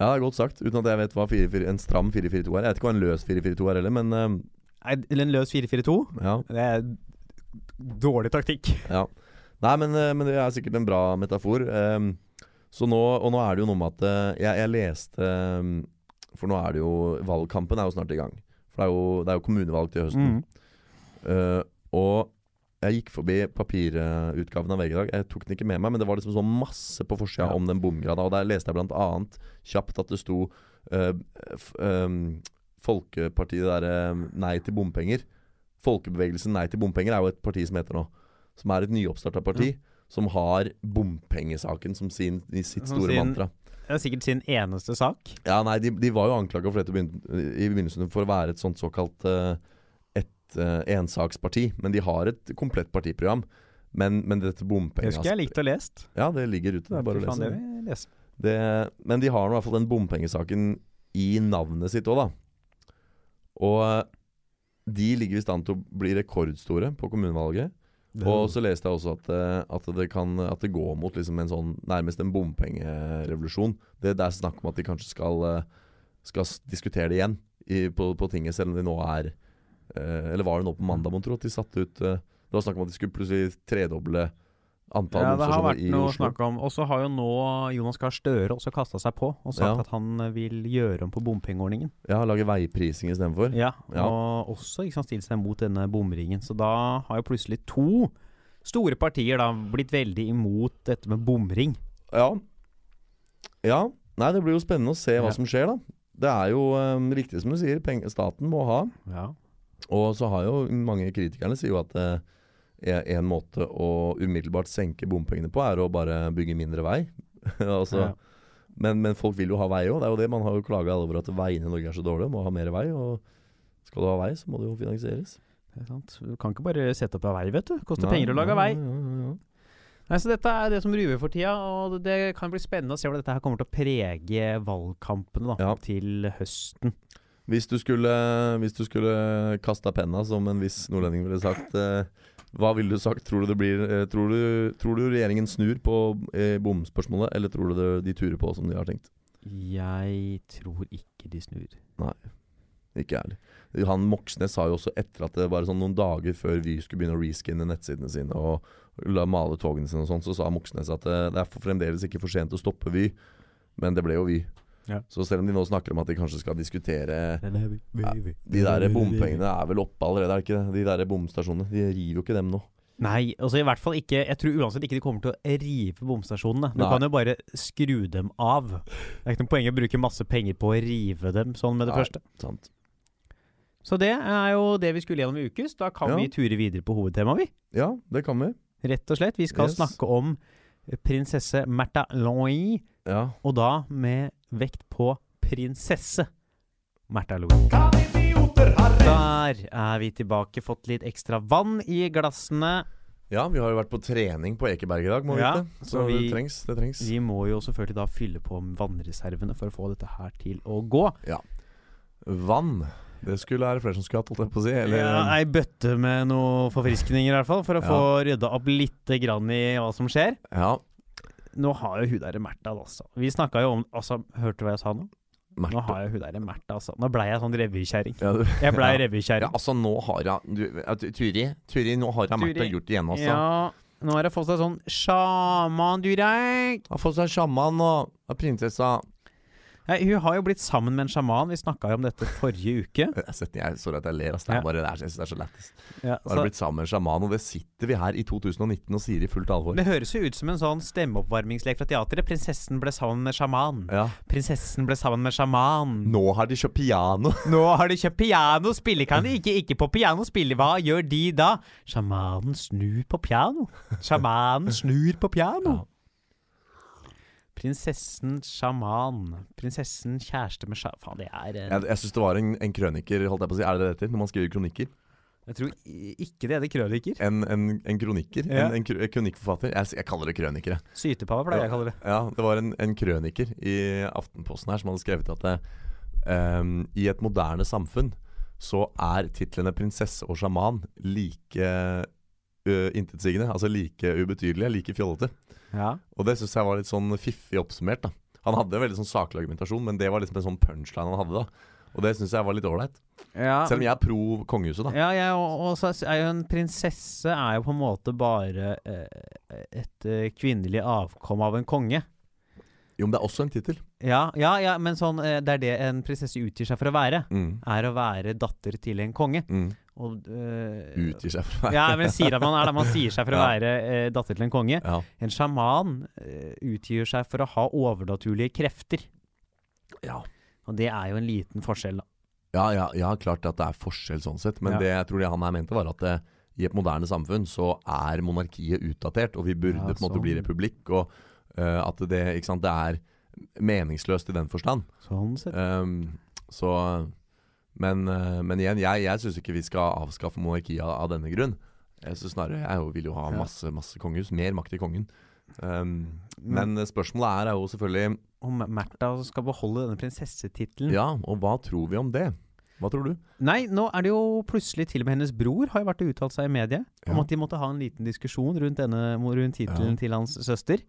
Ja, det er godt sagt, uten at jeg vet hva 4-4 en stram 4-4-2 er. Jeg vet ikke hva en løs 4-4-2 er heller, men uh... En løs 4-4-2. ja. Det er dårlig taktikk. Ja. Nei, men, eh, men det er sikkert en bra metafor. Ehm, så nå, og nå er det jo noe med at eh, jeg, jeg leste ehm, For nå er det jo Valgkampen er jo snart i gang. For det er jo, det er jo kommunevalg til høsten. Mm. Uh, og jeg gikk forbi papirutgaven av VG i dag. Jeg tok den ikke med meg, men det var liksom så masse på forsida Ja. om den bomgrada. Og der leste jeg blant annet kjapt at det sto eh, f, ehm, Folkepartiet der, derre Nei til bompenger. Folkebevegelsen Nei til bompenger er jo et parti som heter nå. Som er et nyoppstarta parti. Som har bompengesaken som sin, i sitt Som store sin- mantra. Det er sikkert sin eneste sak. Ja, nei, de, de var jo anklaga for dette i begynnelsen for å være et sånt såkalt uh, et uh, ensaksparti. Men de har et komplett partiprogram. Men, men dette Det bompengas... skulle jeg likt å lest. Ja, det ligger ute. Det er bare å lese. det lese. Det, men de har nå i hvert fall den bompengesaken i navnet sitt òg, da. Og eh, de ligger i stand til å bli rekordstore på kommunevalget. Og så leste jeg også at, eh, at, det, kan, at det går mot liksom en sånn nærmest en bompengerevolusjon. Det, det er snakk om at de kanskje skal, eh, skal diskutere det igjen i, på, på tinget, selv om de nå er eh, Eller var det nå på mandag, mon tro, at de satte ut Det var snakk om at de skulle plutselig tredoble antall Ja, det har vært noe å snakk om Og så har jo nå Jonas Gahr Støre også kasta seg på og sagt Ja. at han eh, vil gjøre om på bompengeordningen. Ja, lage veiprising istedenfor. Ja, Ja. og også sant, stilt seg mot denne bomringen. Så da har jo plutselig to store partier da blitt veldig imot dette med bomring. Ja. ja. Nei, det blir jo spennende å se hva Ja. som skjer, da. Det er jo um, riktig som du sier, staten må ha. Ja. Og så har jo mange kritikerne sier jo at eh, en- måte å umiddelbart senke bompengene på, er å bare bygge mindre vei. [LAUGHS] altså, Ja. men, men folk vil jo ha vei òg. Det er jo det man har jo klaga over at veiene i Norge er så dårlige. Må ha mer vei. Og skal du ha vei, så må det jo finansieres. Det er sant. Du kan ikke bare sette opp av vei, vet du. Koster Nei, penger å lage ja, vei. ja. Nei, så Dette er det som ruver for tida, og det kan bli spennende å se hvordan dette her kommer til å prege valgkampene da, til høsten. Hvis du skulle, hvis du skulle kasta penna, som en viss nordlending ville sagt, eh, hva ville du sagt? Tror du, det blir, eh, tror, du, tror du regjeringen snur på eh, bomspørsmålet, eller tror du det, de turer på som de har tenkt? Jeg tror ikke de snur. Nei, Ikke ærlig. Han Moxnes sa jo også etter at det var sånn noen dager før Vy skulle begynne å reskinne nettsidene sine og la male togene sine og sånn, så sa Moxnes at det, det er fremdeles ikke for sent å stoppe Vy. Men det ble jo Vy. Ja. Så selv om de nå snakker om at de kanskje skal diskutere Ja, De der bompengene er vel oppe allerede, er det ikke det? De der bomstasjonene. De river jo ikke dem nå. Nei, altså i hvert fall ikke Jeg tror uansett ikke de kommer til å rive bomstasjonene. Du Nei. kan jo bare skru dem av. Det er ikke noe poeng å bruke masse penger på å rive dem sånn med det Nei. første. Sant. Så det er jo det vi skulle gjennom i ukes. Da kan Ja. vi ture videre på hovedtemaet, vi. Ja, det kan vi. Rett og slett. Vi skal Yes. snakke om prinsesse Märtha Louise, Ja. og da med vekt på prinsesse Märtha Louise. Der er vi tilbake. Fått litt ekstra vann i glassene. ja, vi har jo vært på trening på Ekeberg i dag, må vi Ja, vite. Så, vi- det trengs. Det trengs. Vi må jo selvfølgelig da fylle på vannreservene for å få dette her til å gå. Ja. Vann. Det skulle være flere som skulle hatt, holdt jeg på å si. Eller ja, Ei bøtte med noen forfriskninger, i hvert fall, for å Ja. få rydda opp lite grann i hva som skjer. Ja. Nå har jo hun derre Märtha, altså. Vi snakka jo om altså, Hørte du hva jeg sa nå? Nå har jeg hun derre Märtha, altså. Nå blei jeg sånn revykjerring. Ja, Jeg blei [LAUGHS] ja. revykjerring. Ja, altså, nå har jeg Turi, Turi, nå har jeg Märtha gjort det igjen, altså. Ja, Nå har jeg fått seg sånn sjaman-durek. Har fått seg sjaman og og prinsessa Nei, hun har jo blitt sammen med en sjaman. Vi snakka jo om dette forrige uke. [LAUGHS] Jeg, Sorry at jeg ler. Altså, Det er bare, det er, det er så lættis. Ja, Nå har blitt sammen med en sjaman, og det sitter vi her i 2019 og sier i fullt alvor. det høres jo ut som en sånn stemmeoppvarmingslek fra teatret. Prinsessen ble sammen med sjaman. Ja. Prinsessen ble sammen med sjaman. Nå har de kjøpt piano. [LAUGHS] Nå har de kjøpt piano, spiller kan de ikke, ikke på piano spille. Hva gjør de da? Sjamanen snur på piano. Sjamanen snur på piano. Ja. Prinsessen sjaman. Prinsessen kjæreste med sjaman Faen, det er eh, Jeg, jeg syns det var en, en krøniker, holdt jeg på å si. Er det det det heter når man skriver kronikker? Jeg tror i- ikke det heter krøniker. En, en, en kroniker? Ja. En, en, kro- kronikkforfatter? Jeg, s- jeg kaller det krønikere. Sytepave pleier jeg å kalle det. Ja, det var en, en krøniker i Aftenposten her som hadde skrevet at det, ehm, i et moderne samfunn så er titlene prinsesse og sjaman like uh, intetsigende. Altså like ubetydelige, like fjollete. Ja. Og det syns jeg var litt sånn fiffig oppsummert. da Han hadde en veldig sånn saklig argumentasjon, men det var liksom en sånn punchline han hadde. da Og det syns jeg var litt ålreit. ja. Selv om jeg er pro kongehuset, da. Ja, jeg og- og så er jo en prinsesse er jo på en måte bare eh, et eh, kvinnelig avkom av en konge. Jo, men det er også en tittel. Ja, ja, ja, men sånn eh, det er det en prinsesse utgir seg for å være. Mm. Er å være datter til en konge. Mm. Og, eh, Utgir seg for å være Ja, men sier at man er det. Man sier seg for å [LAUGHS] Ja. være eh, datter til en konge. ja. En sjaman eh, utgir seg for å ha overnaturlige krefter. Ja. Og det er jo en liten forskjell, da. Ja, ja, ja, klart at det er forskjell sånn sett. Men det jeg tror det han her mente, var at det, i et moderne samfunn så er monarkiet utdatert, og vi burde på en måte bli republikk. Og eh, at det, sant, det er meningsløst i den forstand. Sånn sett. Um, så Men, eh, men igjen, jeg, jeg syns ikke vi skal avskaffe monarkiet av, denne grunn. Jeg synes snarere Jeg vil jo ha masse, masse kongehus. Mer makt til kongen. Um, men spørsmålet er, er jo selvfølgelig Om Märtha skal beholde denne prinsessetittelen Ja, og hva tror vi om det? Hva tror du? Nei, nå er det jo plutselig til og med hennes bror har jo vært og uttalt seg i mediet om at de måtte ha en liten diskusjon rundt denne rundt tittelen Ja. til hans søster.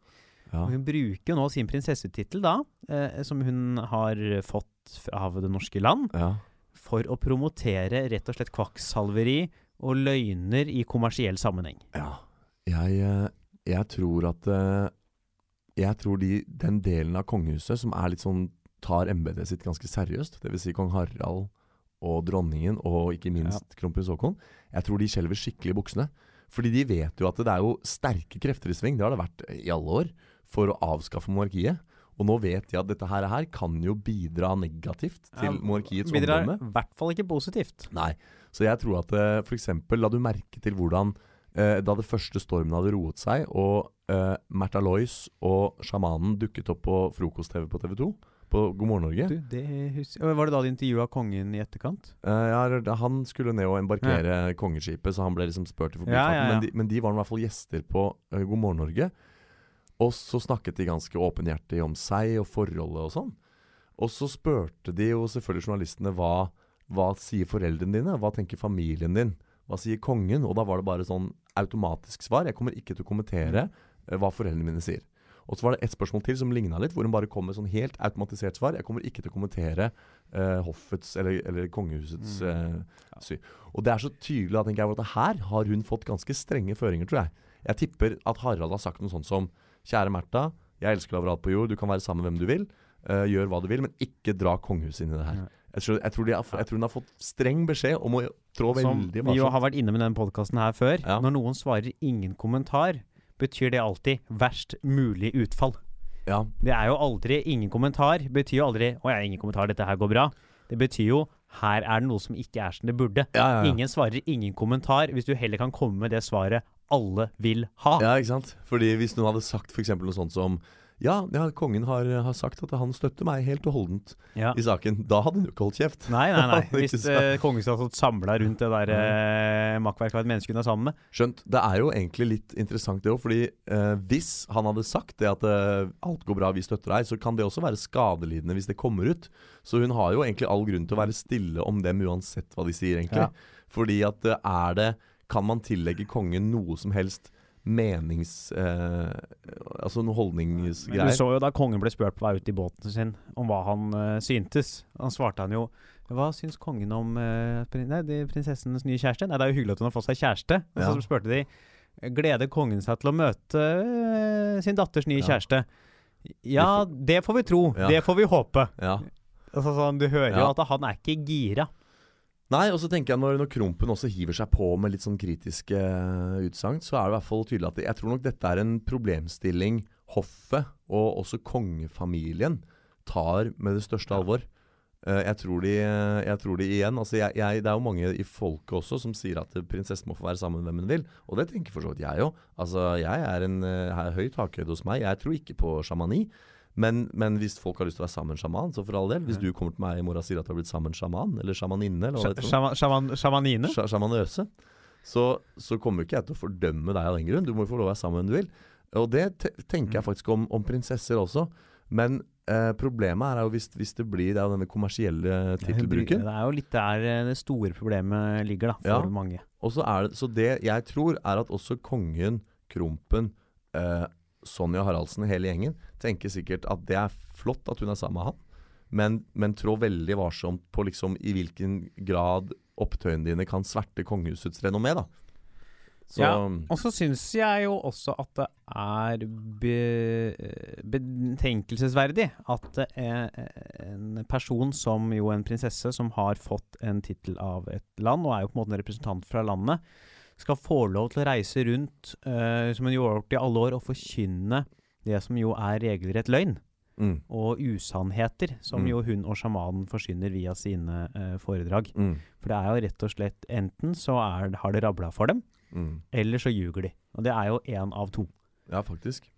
Ja. Hun bruker jo nå sin prinsessetittel, da, eh, som hun har fått av det norske land, ja. for å promotere rett og slett kvakksalveri og løgner i kommersiell sammenheng. Ja, jeg, eh, jeg tror at eh, Jeg tror de, den delen av kongehuset som er litt sånn tar embetet sitt ganske seriøst, dvs. Si kong Harald og dronningen og ikke minst kronprins Haakon, jeg tror de skjelver skikkelig i buksene. Fordi de vet jo at det er jo sterke krefter i sving, det har det vært i alle år, for å avskaffe monarkiet. Og nå vet de at dette her, her kan jo bidra negativt til monarkiets Bidrar omdømme. i hvert fall ikke positivt. Nei. Så jeg tror at uh, f.eks. la du merke til hvordan eh, da det første stormen hadde roet seg, og eh, Märtha Lois og sjamanen dukket opp på frokost-TV på TV 2, på God morgen Norge Du, det hus Var det da de intervjua kongen i etterkant? Eh, ja, Han skulle ned og embarkere kongeskipet, så han ble liksom spurt i forbifarten. Ja, ja, ja. Men, men de var i hvert fall gjester på eh, God morgen Norge. Og så snakket de ganske åpenhjertig om seg og forholdet og sånn. Og så spurte de jo selvfølgelig journalistene hva, hva sier foreldrene dine? Hva tenker familien din? Hva sier kongen? Og da var det bare sånn automatisk svar. Jeg kommer ikke til å kommentere eh, hva foreldrene mine sier. Og så var det ett spørsmål til som ligna litt, hvor hun bare kom med sånn helt automatisert svar. Jeg kommer ikke til å kommentere uh, hoffets eller, eller kongehusets uh, sy. Og det er så tydelig at, jeg, at her har hun fått ganske strenge føringer, tror jeg. Jeg tipper at Harald har sagt noe sånt som Kjære Märtha, jeg elsker deg overalt på jord, du kan være sammen med hvem du vil. Uh, gjør hva du vil, men ikke dra kongehuset inn i det her. Jeg, tror, jeg, tror har, jeg tror hun har fått streng beskjed om å trå Som veldig vi jo har vært inne med denne podkasten her før. Ja. Når noen svarer ingen kommentar, betyr det alltid verst mulig utfall. Ja, Det er jo aldri ingen kommentar. Betyr jo aldri 'Å ja, ingen kommentar, dette her går bra'. Det betyr jo 'her er det noe som ikke er som det burde'. ja. Ingen svarer ingen kommentar hvis du heller kan komme med det svaret alle vil ha. Ja, ikke sant? Fordi hvis noen hadde sagt for eksempel noe sånt som ja, ja, kongen har, har sagt at han støtter meg helt og holdent Ja. i saken. Da hadde hun ikke holdt kjeft. Nei, nei, nei. [LAUGHS] Hvis kongen eh, hadde stått samla rundt det der eh, makkverket av et menneske hun er sammen med. Skjønt. Det er jo egentlig litt interessant det òg, fordi eh, hvis han hadde sagt det at eh, alt går bra, vi støtter deg, så kan det også være skadelidende hvis det kommer ut. Så hun har jo egentlig all grunn til å være stille om dem uansett hva de sier, egentlig. Ja. Fordi at er det Kan man tillegge kongen noe som helst menings... Eh, altså noen holdningsgreier? Du så jo da kongen ble spurt på vei ut i båten sin om hva han eh, syntes. Han svarte han jo Hva syns kongen om eh, prin nei, prinsessens nye kjæreste? Nei, det er jo hyggelig at hun har fått seg kjæreste. Og så Ja. spurte de Gleder kongen seg til å møte eh, sin datters nye Ja. kjæreste? Ja, det får vi tro. Ja. Det får vi håpe. Ja. Altså, sånn, du hører jo at han er ikke gira. Nei, og så tenker jeg når, når Krompen også hiver seg på med litt sånn kritiske eh, utsagn, så er det i hvert fall tydelig at jeg tror nok dette er en problemstilling hoffet og også kongefamilien tar med det største alvor. Eh, jeg, tror de, jeg tror de igjen altså jeg, jeg, Det er jo mange i folket også som sier at prinsessen må få være sammen med hvem hun vil. Og det tenker for så vidt jeg òg. Altså, jeg er en er høy takhøyde hos meg. Jeg tror ikke på shamani. Men, men hvis folk har lyst til å være sammen sjaman, så for all del. Hvis du kommer til meg i morgen og sier at du har blitt sammen sjaman, eller sjamaninne, eller. Sjaman- sjaman- Sjamanine? Sjamanøse, så, så kommer ikke jeg til å fordømme deg av den grunn. Du må jo få lov å være sammen med hvem du vil. Og det te tenker jeg faktisk om, om prinsesser også. Men eh, problemet er jo hvis, hvis det blir det er jo denne kommersielle tittelbruken. Det er jo litt der eh, det store problemet ligger, da, for Ja. mange. Det, så det jeg tror, er at også kongen, Krompen, eh, Sonja Haraldsen, hele gjengen, tenker sikkert at det er flott at hun er sammen med han, men, men trå veldig varsomt på liksom i hvilken grad opptøyene dine kan sverte kongehusets renommé, da. Så Ja, Og så syns jeg jo også at det er be betenkelsesverdig at eh, en person som jo en prinsesse som har fått en tittel av et land, og er jo på en måte en representant fra landet, skal få lov til å reise rundt, uh, som hun gjorde i alle år, og forkynne det som jo er regelrett løgn. mm, Og usannheter, som Mm. jo hun og sjamanen forsyner via sine eh, foredrag. mm, For det er jo rett og slett enten så er, har det rabla for dem, mm. eller så ljuger de. Og det er jo én av to. Ja, faktisk.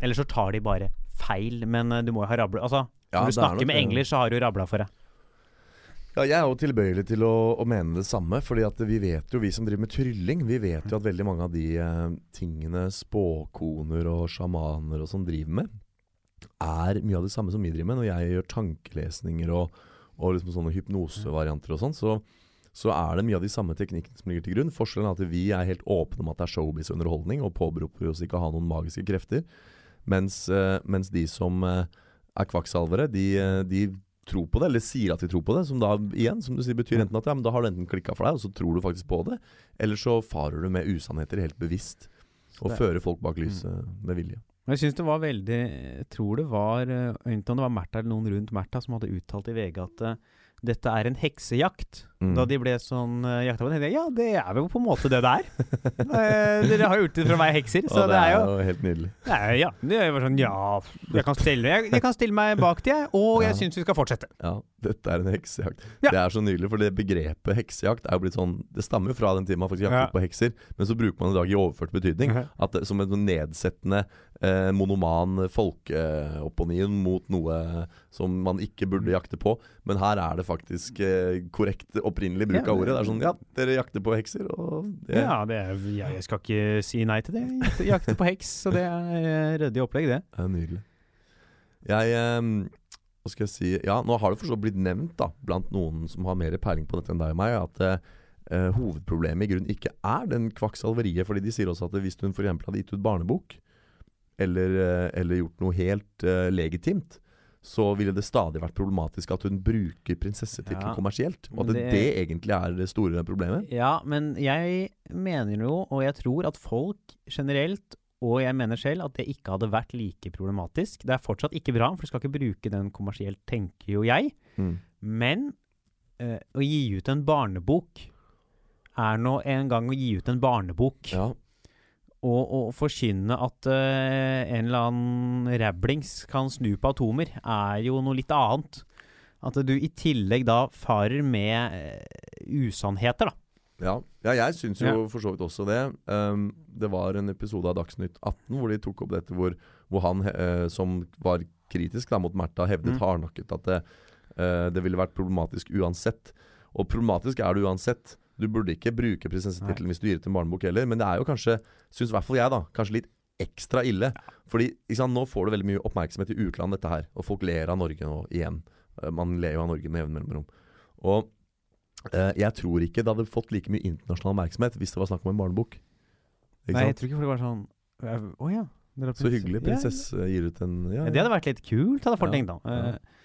Eller så tar de bare feil, men uh, du må jo ha rabla Altså, Ja, når du er snakker med engler, så har du rabla for deg. Ja, jeg er jo tilbøyelig til å, å mene det samme. fordi at vi vet jo, vi som driver med trylling, vi vet jo at veldig mange av de eh, tingene spåkoner og sjamaner og sånn driver med, er mye av det samme som vi driver med. Når jeg gjør tankelesninger og, og liksom sånne hypnosevarianter og sånn, så, så er det mye av de samme teknikkene som ligger til grunn. Forskjellen er at vi er helt åpne om at det er showbiz-underholdning, og påberoper oss ikke å ha noen magiske krefter. Mens, eh, mens de som eh, er kvakksalvere, de, eh, de tror på det, eller sier at de tror på det. Som da igjen, som du sier, betyr enten at ja, men da har du enten klikka for deg, og så tror du faktisk på det, eller så farer du med usannheter helt bevisst. Og det- fører folk bak lyset med vilje. Jeg syns det var veldig Jeg tror det var eh, Enten om det var Märtha eller noen rundt Märtha som hadde uttalt i VG at eh, dette er en heksejakt. Mm. Da de ble sånn uh, jakta på, jeg ja, det er jo på en måte det det er. [LAUGHS] Eh, dere har gjort det for å være hekser, så Å, det er jo helt nydelig. er, Ja. Det er jo bare sånn Ja, jeg kan stille, jeg, jeg kan stille meg bak de, jeg, og jeg Ja. syns vi skal fortsette. Ja, dette er en heksejakt. Ja. Det er så nydelig, for det begrepet heksejakt er jo blitt sånn Det stammer jo fra den tiden man faktisk jaktet Ja. på hekser, men så bruker man det i dag i overført betydning. Mhm. At det, Som en nedsettende, eh, monoman folkeopponien mot noe som man ikke burde jakte på. Men her er det faktisk eh, korrekt opprinnelig bruk Ja, av ordet. Det er sånn Ja, dere jakter på hekser, og det Ja, det er, jeg, skal ikke si nei til det. Jeg jakter- på heks, så det er eh, ryddig opplegg, det. Det er nydelig. Jeg eh, Hva skal jeg si Ja, nå har det for så blitt nevnt da blant noen som har mer peiling på dette enn deg og meg, at eh, eh, hovedproblemet i grunnen ikke er den kvakksalveriet. Fordi de sier også at hvis hun f.eks. hadde gitt ut barnebok, eller, eller gjort noe helt uh, legitimt, så ville det stadig vært problematisk at hun bruker prinsessetittelen Ja, kommersielt. Og at det, det- egentlig er det store problemet. Ja, men jeg mener jo, og jeg tror at folk generelt, og jeg mener selv, at det ikke hadde vært like problematisk. Det er fortsatt ikke bra, for du skal ikke bruke den kommersielt, tenker jo jeg. Mm. Men øh, å gi ut en barnebok er nå en gang å gi ut en barnebok. Ja. Og å forkynne at uh, en eller annen rablings kan snu på atomer, er jo noe litt annet. At du i tillegg da farer med uh, usannheter, da. Ja, ja jeg syns jo Ja. for så vidt også det. Um, det var en episode av Dagsnytt 18 hvor de tok opp dette hvor, hvor han uh, som var kritisk da, mot Märtha, hevdet Mm. hardnakket at det, det ville vært problematisk uansett. Og problematisk er det uansett. Du burde ikke bruke prinsessetittelen hvis du gir ut en barnebok heller, men det er jo kanskje, syns i hvert fall jeg, da, kanskje litt ekstra ille. Fordi sant, nå får du veldig mye oppmerksomhet i utlandet, dette her. Og folk ler av Norge nå igjen. Eh, Man ler jo av Norge med jevn mellomrom. Og eh, jeg tror ikke det hadde fått like mye internasjonal oppmerksomhet hvis det var snakk om en barnebok. Ikke Nei, jeg sant? tror ikke folk var sånn Å ja. dere har Så hyggelig. Ja, Prinsesse gir ut en ja, Ja, det hadde vært litt kult, hadde folk Ja, tenkt da. ja. Eh,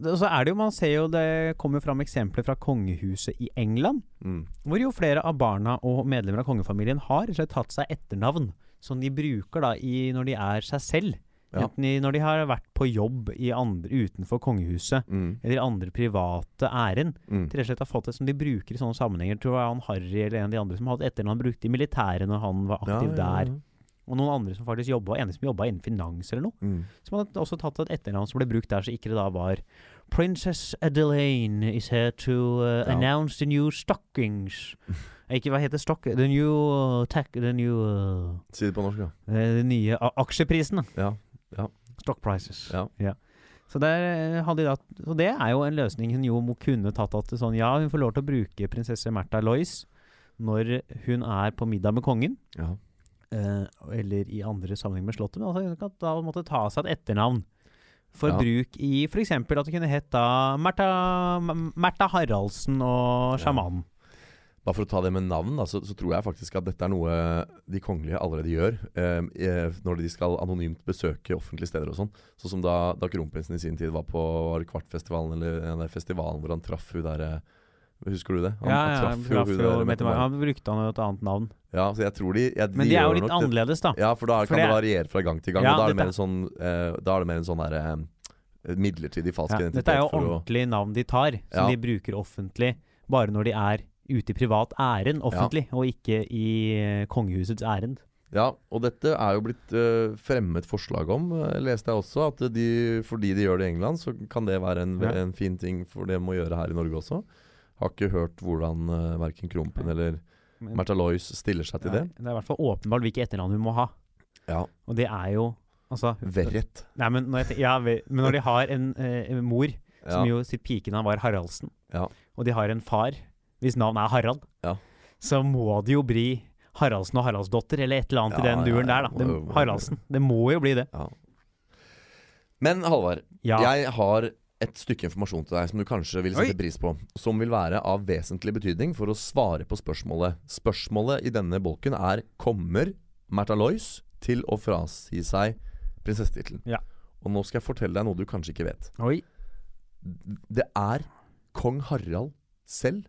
så er det jo, man ser jo det kommer fram eksempler fra kongehuset i England, Mm. hvor jo flere av barna og medlemmer av kongefamilien har tatt seg etternavn som de bruker da i, når de er seg selv. Ja. Enten i, når de har vært på jobb i andre, utenfor kongehuset, Mm. eller i andre private ærend. Mm. Til rett og slett har fått det som de bruker i sånne sammenhenger. Tror jeg han Harry eller en av de andre som hadde etternavn, brukte i militæret når han var aktiv ja, ja. der. Og noen andre som faktisk jobba, ene som jobba innen finans eller noe. Mm. Som hadde også tatt et etternavn som ble brukt der, så ikke det da var Princess Adelaine is here to uh, Ja. announce the new stockings. [LAUGHS] Ikke hva heter stock The new uh, tack... The new uh, Si det på norsk, ja. eh, De nye uh, aksjeprisene. Ja. Stock prices. Ja. Så, der eh, de da, så det er jo en løsning hun jo må kunne tatt at sånn Ja, hun får lov til å bruke prinsesse Märtha Lois når hun er på middag med kongen. ja. Eh, eller i andre sammenheng med Slottet. Men altså, kan da måtte ta seg et etternavn. For Ja. bruk i f.eks. at det kunne hett da Märtha Märtha Haraldsen og Ja. Bare for å ta det med navn, da, så, så tror jeg faktisk at dette er noe de kongelige allerede gjør eh, eh, når de skal anonymt besøke offentlige steder og sånn. Sånn som da, da kronprinsen i sin tid var på var Kvartfestivalen, eller den der festivalen hvor han traff hun derre Husker du det? Han, Ja, han ja, traff jo hun der Han brukte han jo et annet navn. Ja, så jeg tror de, ja, de Men de, er jo litt nok annerledes, da. Ja, for da For kan det det er- variere fra gang til gang. Ja, og da er det dette- sånn, uh, da er det mer en sånn derre uh, midlertidig falsk Ja, identitet. dette er jo å- ordentlige navn de tar, som Ja. de bruker offentlig bare når de er ute i privat ærend offentlig, og ikke i uh, kongehusets ærend. Ja, og dette er jo blitt uh, fremmet forslag om, uh, leste jeg også. At de, fordi de gjør det i England, så kan det være en, Ja. en fin ting for dem å gjøre her i Norge også. Har ikke hørt hvordan uh, verken Krompen eller Märtha Lois stiller seg til det. det er i hvert fall åpenbart hvilket etternavn hun må ha. Ja, Og det er jo Altså Verret. Nei, men når, jeg, ja, men når de har en, eh, mor som Ja. jo sitt pikenavn var Haraldsen, Ja. og de har en far hvis navn er Harald, Ja. så må det jo bli Haraldsen og Haraldsdotter, eller et eller annet i den duren der, da. Det, Haraldsen. Det må jo bli det. Ja. Men Halvard, jeg har et stykke informasjon til deg som du kanskje vil sette Oi. pris på. Som vil være av vesentlig betydning for å svare på spørsmålet. Spørsmålet i denne bolken er Kommer Märtha Lois til å frasi seg prinsessetittelen? Ja. Og nå skal jeg fortelle deg noe du kanskje ikke vet. Oi. Det er kong Harald selv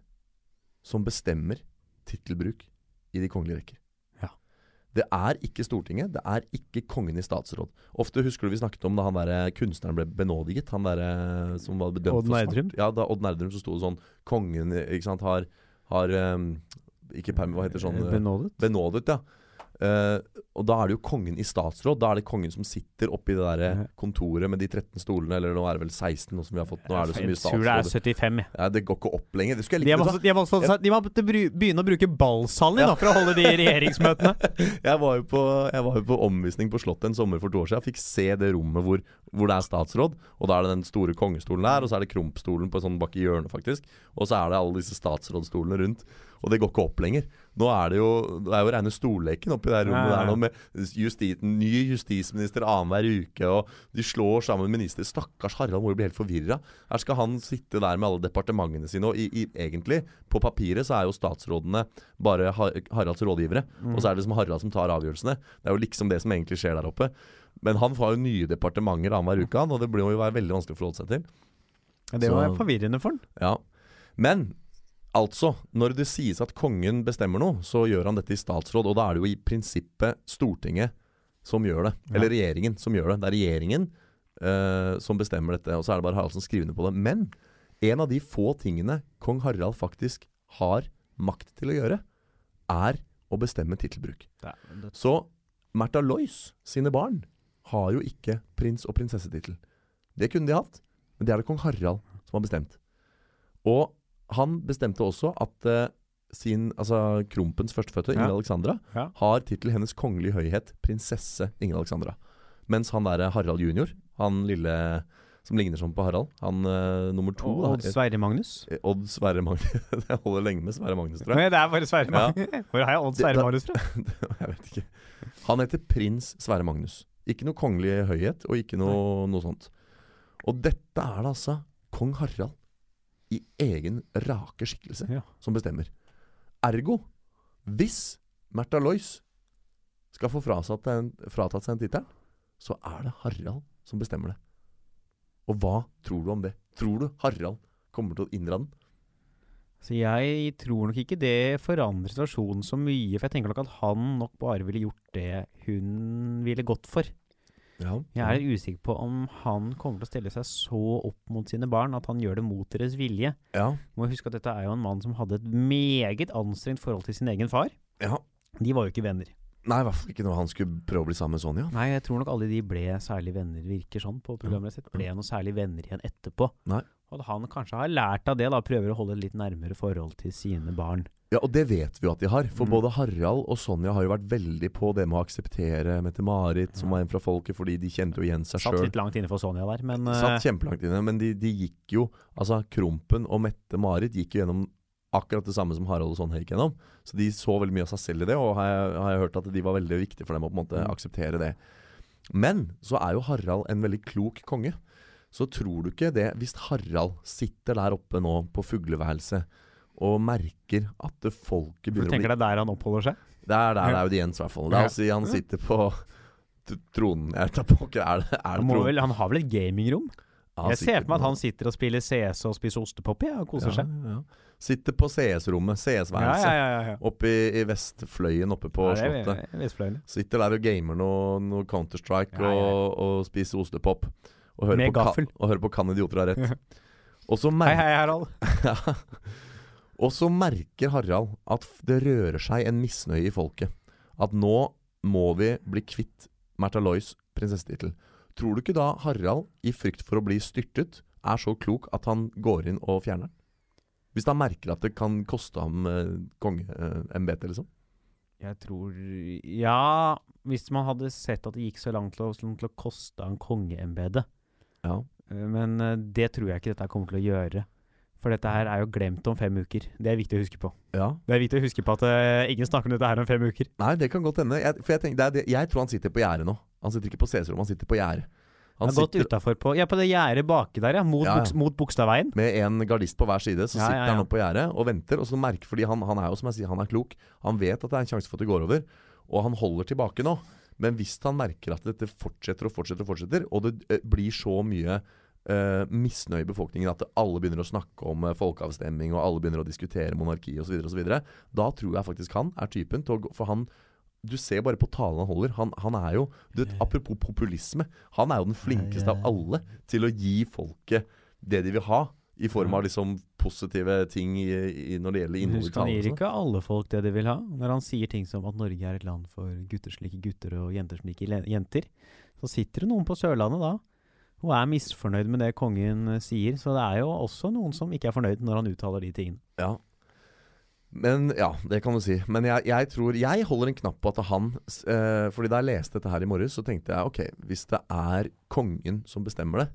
som bestemmer tittelbruk i de kongelige rekker. Det er ikke Stortinget, det er ikke kongen i statsråd. Ofte husker du vi snakket om da han der kunstneren ble benådiget. Han der som var bedømt Odd Nerdrum? Ja, da Odd Nerdrum så sto det sånn Kongen ikke sant, har, har um, Ikke perm, hva heter sånn eh, Benådet? Benådet, ja. Eh, og da er det jo kongen i statsråd. Da er det kongen som sitter oppi det der kontoret med de 13 stolene, eller nå er det vel 16 nå som vi har fått. Nå er det så mye statsråd. jeg tror det er 75, jeg. Ja, det går ikke opp lenger. Det De har de må, de måtte begynne å bruke ballsalen din da, for å holde de regjeringsmøtene. [LAUGHS] Jeg var jo på, jeg var jo på omvisning på Slottet en sommer for to år siden. Jeg fikk se det rommet hvor, hvor det er statsråd. Og da er det den store kongestolen der, og så er det Kromp-stolen på en sånn bak i hjørnet, faktisk. Og så er det alle disse statsrådstolene rundt. Og det går ikke opp lenger. Nå er det jo, det er jo rene storleken oppi det rommet Ja, ja, ja. der nå, med justi, ny justisminister annenhver uke, og de slår sammen minister. Stakkars Harald jo bli helt forvirra. Her skal han sitte der med alle departementene sine, og i, i, egentlig, på papiret så er jo statsrådene bare Har Haralds rådgivere. Og så er det som Harald som tar avgjørelsene. Det er jo liksom det som egentlig skjer der oppe. Men han får jo nye departementer annenhver uke, han, og det blir jo veldig vanskelig å forholde seg til. Det var Så- forvirrende for han. Ja. Men altså, når det sies at kongen bestemmer noe, så gjør han dette i statsråd. Og da er det jo i prinsippet Stortinget som gjør det. Ja. Eller regjeringen som gjør det. Det er regjeringen uh, som bestemmer dette, og så er det bare Haraldsen skrivende på det. Men en av de få tingene kong Harald faktisk har makt til å gjøre, er å bestemme tittelbruk. Så Märtha Lois sine barn har jo ikke prins- og prinsessetittel. Det kunne de hatt, men det er det kong Harald som har bestemt. Og han bestemte også at uh, sin, altså Krompens førstefødte, Ingrid Ja. Alexandra, Ja. har tittel Hennes Kongelige Høyhet prinsesse Ingrid Alexandra. Mens han derre Harald junior, han lille som ligner sånn på Harald, han uh, nummer to Og Odd Sverre Magnus. eh, Odd Sverre Magnus. [LAUGHS] Det holder lenge med Sverre Magnus, tror jeg. Nei, [LAUGHS] det er bare Sverre Ja. Magnus. [LAUGHS] Hvor har jeg Odd Sverre det, Magnus fra? jeg vet ikke. Han heter prins Sverre Magnus. Ikke noe kongelig høyhet, og ikke noe, noe sånt. Og dette er det altså kong Harald i egen rake skikkelse Ja. som bestemmer. Ergo, hvis Märtha Lois skal få fratatt seg en tittel, så er det Harald som bestemmer det. Og hva tror du om det? Tror du Harald kommer til å inndra den? Så jeg tror nok ikke det forandrer situasjonen så mye. For jeg tenker nok at han nok bare ville gjort det hun ville gått for. Ja. Jeg er usikker på om han kommer til å stille seg så opp mot sine barn at han gjør det mot deres vilje. ja. Må huske at dette er jo en mann som hadde et meget anstrengt forhold til sin egen far. ja. De var jo ikke venner. Nei, i hvert fall ikke når han skulle prøve å bli sammen med Sonja. Nei, jeg tror nok alle de ble særlig venner, virker sånn på programmet sitt. Ble noe særlig venner igjen etterpå. Nei. Og at han kanskje har lært av det, da. Prøver å holde et litt nærmere forhold til sine barn. Ja, og det vet vi jo at de har. For Mm. både Harald og Sonja har jo vært veldig på det med å akseptere Mette-Marit, som var en fra folket, fordi de kjente jo igjen seg Satt sjøl. litt langt inne for Sonja der, men eh, Satt kjempelangt inne, men de, de gikk jo Altså, Krompen og Mette-Marit gikk jo gjennom akkurat det samme som Harald og Sonja gikk gjennom. Så de så veldig mye av seg selv i det, og har jeg, har jeg hørt at de var veldig viktig for dem å på en måte Mm. akseptere det. Men så er jo Harald en veldig klok konge. Så tror du ikke det Hvis Harald sitter der oppe nå på fugleværelset og merker at folket begynner å bli Du tenker det er der han oppholder seg? det er der det er audiens, i hvert fall. La oss si han sitter på tronen Jeg tar på ikke Er det, er det tronen? vel, han har vel et gamingrom? Ja, jeg ser for meg at han sitter og spiller CS og spiser ostepop ja, og koser ja, seg. ja. Sitter på CS-rommet, CS-værelset, oppe i, i Vestfløyen oppe på Slottet. Sitter der og gamer noe, noe Counter-Strike. Og, og spiser ostepop. Og hører, Med på gaffel. Og hører på Kan idioter ha rett. [LAUGHS] Og så Hei, hei, Harald. [LAUGHS] Og så merker Harald at det rører seg en misnøye i folket. At nå må vi bli kvitt Märtha Lois prinsessetittel. Tror du ikke da Harald, i frykt for å bli styrtet, er så klok at han går inn og fjerner den? Hvis han merker at det kan koste ham eh, kongeembetet, liksom? Jeg tror Ja, hvis man hadde sett at det gikk så langt til å, til å koste han kongeembetet. Ja. Eh, Men eh, det tror jeg ikke dette kommer til å gjøre. For dette her er jo glemt om fem uker. Det er viktig å huske på. ja. Det er viktig å huske på at uh, ingen snakker om dette her om fem uker. Nei, det kan godt hende. Jeg, for jeg, tenker, det jeg tror han sitter på gjerdet nå. Han sitter ikke på CS-rommet, han sitter på gjerdet. Han har gått utafor på Ja, på det gjerdet baki der, ja. Mot, Ja, ja. Buks, mot Bogstadveien. Med en gardist på hver side, så Ja, sitter han oppe på gjerdet og venter. Og så merker, fordi han, han er jo som jeg sier, han er klok. Han vet at det er en sjanse for at det går over, og han holder tilbake nå. Men hvis han merker at dette fortsetter og fortsetter, og fortsetter, og det eh, blir så mye eh, misnøye i befolkningen at alle begynner å snakke om uh, folkeavstemning, og alle begynner å diskutere monarki osv., osv., da tror jeg faktisk han er typen til å For han du ser bare på talen han holder. Han, han er jo du vet, Apropos populisme. Han er jo den flinkeste av alle til å gi folket det de vil ha. I form av liksom positive ting i, i, når det gjelder innhold i talen. han gir og sånn. ikke alle folk det de vil ha. Når han sier ting som at Norge er et land for gutter som liker gutter og jenter som liker jenter, så sitter det noen på Sørlandet da og er misfornøyd med det kongen eh, sier. Så det er jo også noen som ikke er fornøyd når han uttaler de tingene. Ja. Men ja, det kan du si. Men jeg, jeg tror Jeg holder en knapp på at han eh, Fordi da jeg leste dette her i morges, så tenkte jeg ok, hvis det er kongen som bestemmer det,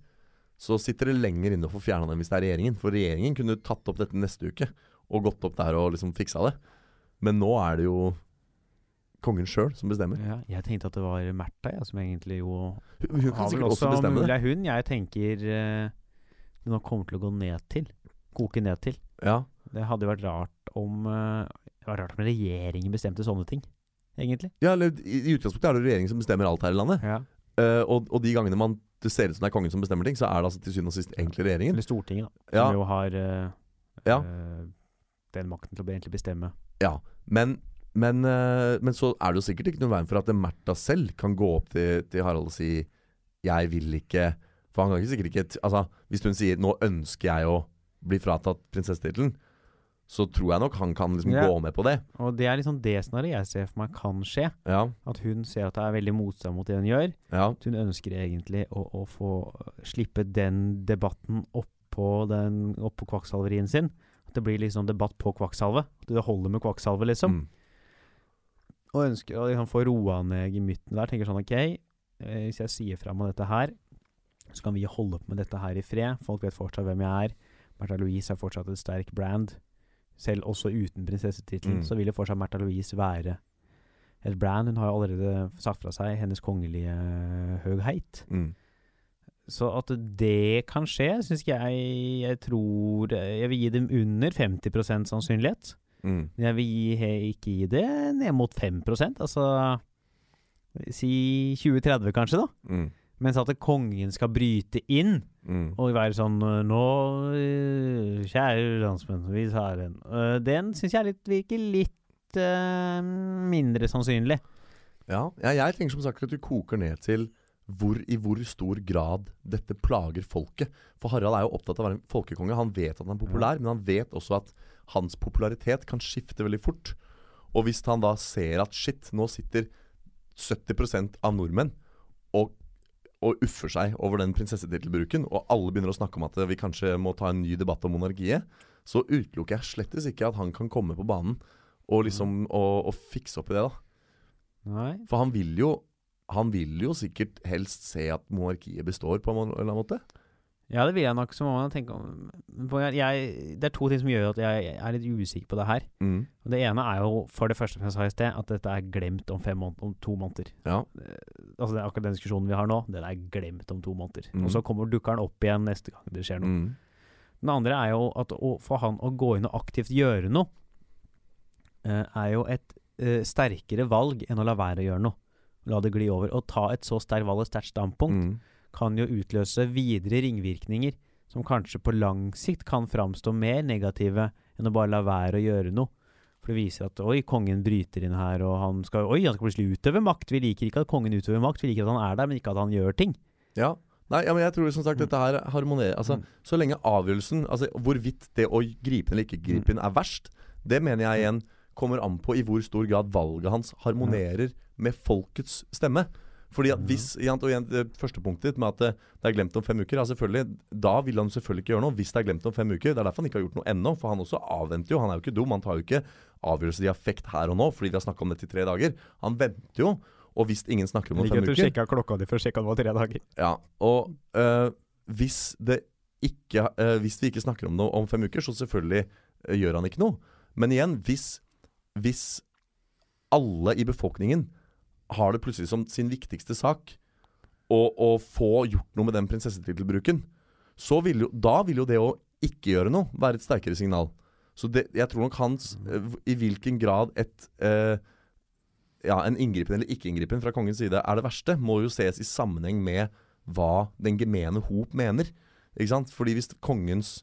så sitter det lenger inne å få fjerna den hvis det er regjeringen. For regjeringen kunne tatt opp dette neste uke og gått opp der og liksom fiksa det. Men nå er det jo kongen sjøl som bestemmer. Ja, jeg tenkte at det var Märtha, ja, som egentlig jo Hun, hun kan sikkert også også bestemme det. hun jeg tenker uh, det nok kommer til å gå ned til. Koke ned til. Ja, Det hadde vært rart om uh, Det var rart om regjeringen bestemte sånne ting, egentlig. ja eller i, I utgangspunktet er det regjeringen som bestemmer alt her i landet. Ja. Uh, og, og de gangene man, det ser ut som det er kongen som bestemmer ting, så er det altså til syvende og sist egentlig regjeringen. Eller Stortinget, da. Ja. Som jo har eh, Ja. eh, den makten til å egentlig bestemme. Ja, men, men, eh, men så er det jo sikkert ikke noen veien for at Märtha selv kan gå opp til, til Harald og si 'jeg vil ikke' For han kan ikke sikkert ikke Altså, hvis hun sier 'nå ønsker jeg å bli fratatt prinsessetittelen', så tror jeg nok han kan liksom Ja. gå med på det. Og det er liksom det scenarioet jeg ser for meg kan skje. Ja, At hun ser at det er veldig motstand mot det hun gjør. ja, At hun ønsker egentlig å, å få slippe den debatten oppå, den, oppå kvakksalverien sin. At det blir liksom debatt på kvakksalve. At det holder med kvakksalve, liksom. mm, Og ønsker å liksom få roa ned gemyttene der. Tenker sånn OK, eh, hvis jeg sier fra om dette her, så kan vi holde på med dette her i fred. Folk vet fortsatt hvem jeg er. Märtha Louise er fortsatt et sterk brand. Selv også uten prinsessetittelen Mm. så vil jo fortsatt Märtha Louise være et brand. Hun har jo allerede sagt fra seg hennes kongelige høgheit. mm. Så at det kan skje, syns jeg Jeg tror Jeg vil gi dem under 50% sannsynlighet. Mm. Men jeg vil gi, ikke gi det ned mot 5% Altså Si 2030, kanskje, da. Mm. Mens at kongen skal bryte inn Mm. og være sånn øh, Nå, øh, kjære landsmenn, vi tar en Øh, Den syns jeg litt, virker litt uh, mindre sannsynlig. Ja, jeg, jeg tenker som sagt at du koker ned til hvor, i hvor stor grad dette plager folket. For Harald er jo opptatt av å være en folkekonge. Han vet at han er populær, men han vet også at hans popularitet kan skifte veldig fort. Og hvis han da ser at shit, nå sitter 70% av nordmenn og, og uffer seg over den prinsessetittelbruken, og alle begynner å snakke om at vi kanskje må ta en ny debatt om monarkiet, så utelukker jeg slettes ikke at han kan komme på banen og liksom og, og fikse opp i det, da. Nei. For han vil jo Han vil jo sikkert helst se at monarkiet består, på en eller annen måte. Ja, det vil jeg nok. Så må man tenke om jeg, Det er to ting som gjør at jeg er litt usikker på det her. Mm. Og Det ene er jo for det første, som jeg sa i sted, at dette er glemt om, fem måneder, om to måneder. Ja. Altså det er Akkurat den diskusjonen vi har nå, den er glemt om to måneder. Mm. Og så kommer dukker den opp igjen neste gang det skjer noe. Mm. Den andre er jo at å, få han å gå inn og aktivt gjøre noe, uh, er jo et uh, sterkere valg enn å la være å gjøre noe. La det gli over. Å ta et så sterkt valg, et sterkt standpunkt, Mm. Kan jo utløse videre ringvirkninger som kanskje på lang sikt kan framstå mer negative enn å bare la være å gjøre noe. For det viser at oi, kongen bryter inn her, og han skal oi, han skal plutselig utøve makt. Vi liker ikke at kongen utøver makt, vi liker at han er der, men ikke at han gjør ting. Ja. Nei, ja, men jeg tror som sagt dette her harmonerer Altså, Mm. Så lenge avgjørelsen Altså hvorvidt det å gripe inn eller ikke gripe inn er verst, det mener jeg igjen kommer an på i hvor stor grad valget hans harmonerer med folkets stemme. Fordi at hvis, igjen, og igjen, Det første punktet ditt med at det, det er glemt om fem uker ja, selvfølgelig, Da vil han selvfølgelig ikke gjøre noe hvis det er glemt om fem uker. Det er derfor han ikke har gjort noe ennå. For han også avventer jo. Han er jo ikke dum. Han tar jo ikke avgjørelse i affekt her og nå fordi vi har snakka om dette i tre dager. Han venter jo. Og hvis ingen snakker om det om fem uker klokka di for å sjekke om det var tre dager. ja, og øh, hvis det ikke øh, Hvis vi ikke snakker om noe om fem uker, så selvfølgelig øh, gjør han ikke noe. Men igjen, hvis, hvis alle i befolkningen har det plutselig som sin viktigste sak å, å få gjort noe med den prinsessetittelbruken, så vil da vil jo det å ikke gjøre noe være et sterkere signal. Så det, jeg tror nok hans øh, I hvilken grad et eh, ja, en inngripen eller ikke-inngripen fra kongens side er det verste, må jo ses i sammenheng med hva den gemene hop mener. Ikke sant? Fordi hvis kongens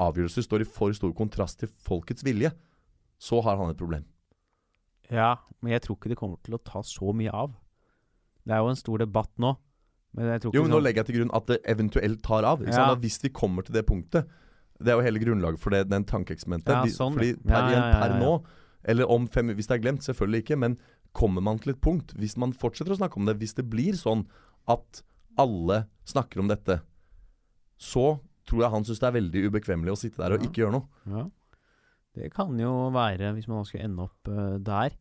avgjørelser står i for stor kontrast til folkets vilje, så har han et problem. Ja, men jeg tror ikke det kommer til å ta så mye av. Det er jo en stor debatt nå. Men jeg tror ikke Jo, men nå sånn- legger jeg til grunn at det eventuelt tar av. Ikke Ja. sant? Hvis vi kommer til det punktet Det er jo hele grunnlaget for det, den tankeeksperimentet. Ja, Vi- sånn, Fordi ja. per, Ja, igjen, ja, ja, per ja. nå, eller om fem Hvis det er glemt, selvfølgelig ikke, men kommer man til et punkt, hvis man fortsetter å snakke om det, hvis det blir sånn at alle snakker om dette, så tror jeg han syns det er veldig ubekvemmelig å sitte der og ikke gjøre noe. Ja. Det kan jo være, hvis man skulle ende opp uh, der.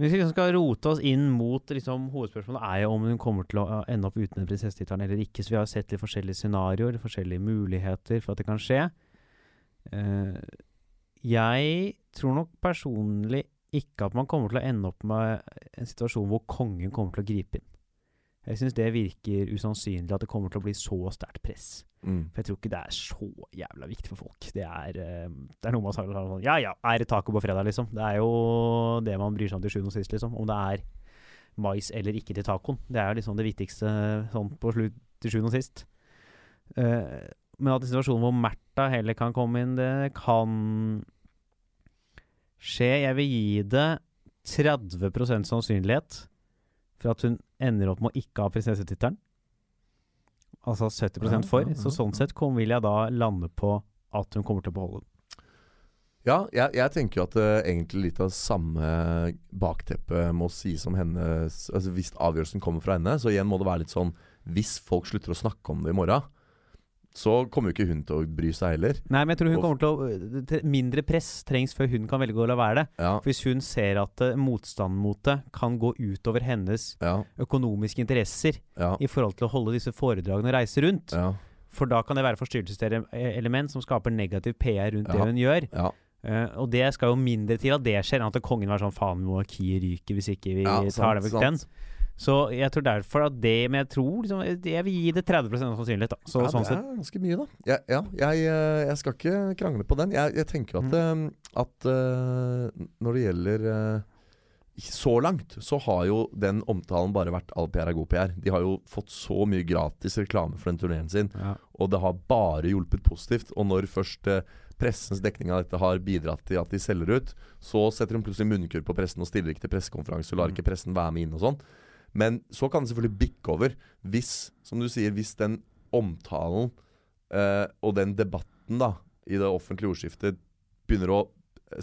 Hvis vi liksom skal rote oss inn mot liksom, Hovedspørsmålet er jo om hun kommer til å eh, ende opp uten prinsessetittelen eller ikke. Så vi har sett litt forskjellige scenarioer, forskjellige muligheter for at det kan skje. Uh, jeg tror nok personlig ikke at man kommer til å ende opp med en situasjon hvor kongen kommer til å gripe inn. Jeg syns det virker usannsynlig at det kommer til å bli så sterkt press. Mm. For jeg tror ikke det er så jævla viktig for folk. Det er, eh, det er noe man sier sånn Ja ja, er det taco på fredag, liksom? Det er jo det man bryr seg om til sjuende og sist, liksom. Om det er mais eller ikke til tacoen. Det er jo liksom det viktigste sånn på slutt til sjuende og sist. Uh, men at i situasjonen hvor Märtha heller kan komme inn, det kan skje. Jeg vil gi det 30% sannsynlighet for at hun ender opp med å ikke ha prinsessetittelen. Altså 70 Ja, for. Så sånn sett kom, vil jeg da lande på at hun kommer til å beholde den. Ja, jeg, jeg tenker jo at uh, egentlig litt av samme bakteppe må sies om hennes Altså Hvis avgjørelsen kommer fra henne, så igjen må det være litt sånn Hvis folk slutter å snakke om det i morgen, så kommer jo ikke hun til å bry seg heller. Nei, men jeg tror hun kommer til å Mindre press trengs før hun kan velge å la være det. Ja, For Hvis hun ser at uh, motstanden mot det kan gå utover hennes ja, økonomiske interesser ja. i forhold til å holde disse foredragene og reise rundt, ja, for da kan det være forstyrrelseselement som skaper negativ PR rundt det hun gjør. ja. Eh, og det skal jo mindre til at det skjer, enn at kongen var sånn faen, monarkiet ryker hvis ikke vi tar sant, det vekk den. Så jeg tror derfor at det Men jeg tror liksom Jeg vil gi det 30 sannsynlighet, da. Så, ja, sånn det er ganske mye, da. Jeg, ja, jeg, eh, jeg skal ikke krangle på den. Jeg, jeg tenker at, Mm. eh, at uh, når det gjelder uh, så langt så har jo den omtalen bare vært all PR er god PR. De har jo fått så mye gratis reklame for den turneen sin, Ja. og det har bare hjulpet positivt. Og når først uh, pressens dekning av dette har bidratt til at de selger ut, så setter de plutselig munnkurv på pressen og stiller ikke til pressekonferanse og lar ikke pressen være med inn og sånn. Men så kan det selvfølgelig bikke over hvis, som du sier, hvis den omtalen eh, og den debatten da i det offentlige ordskiftet begynner å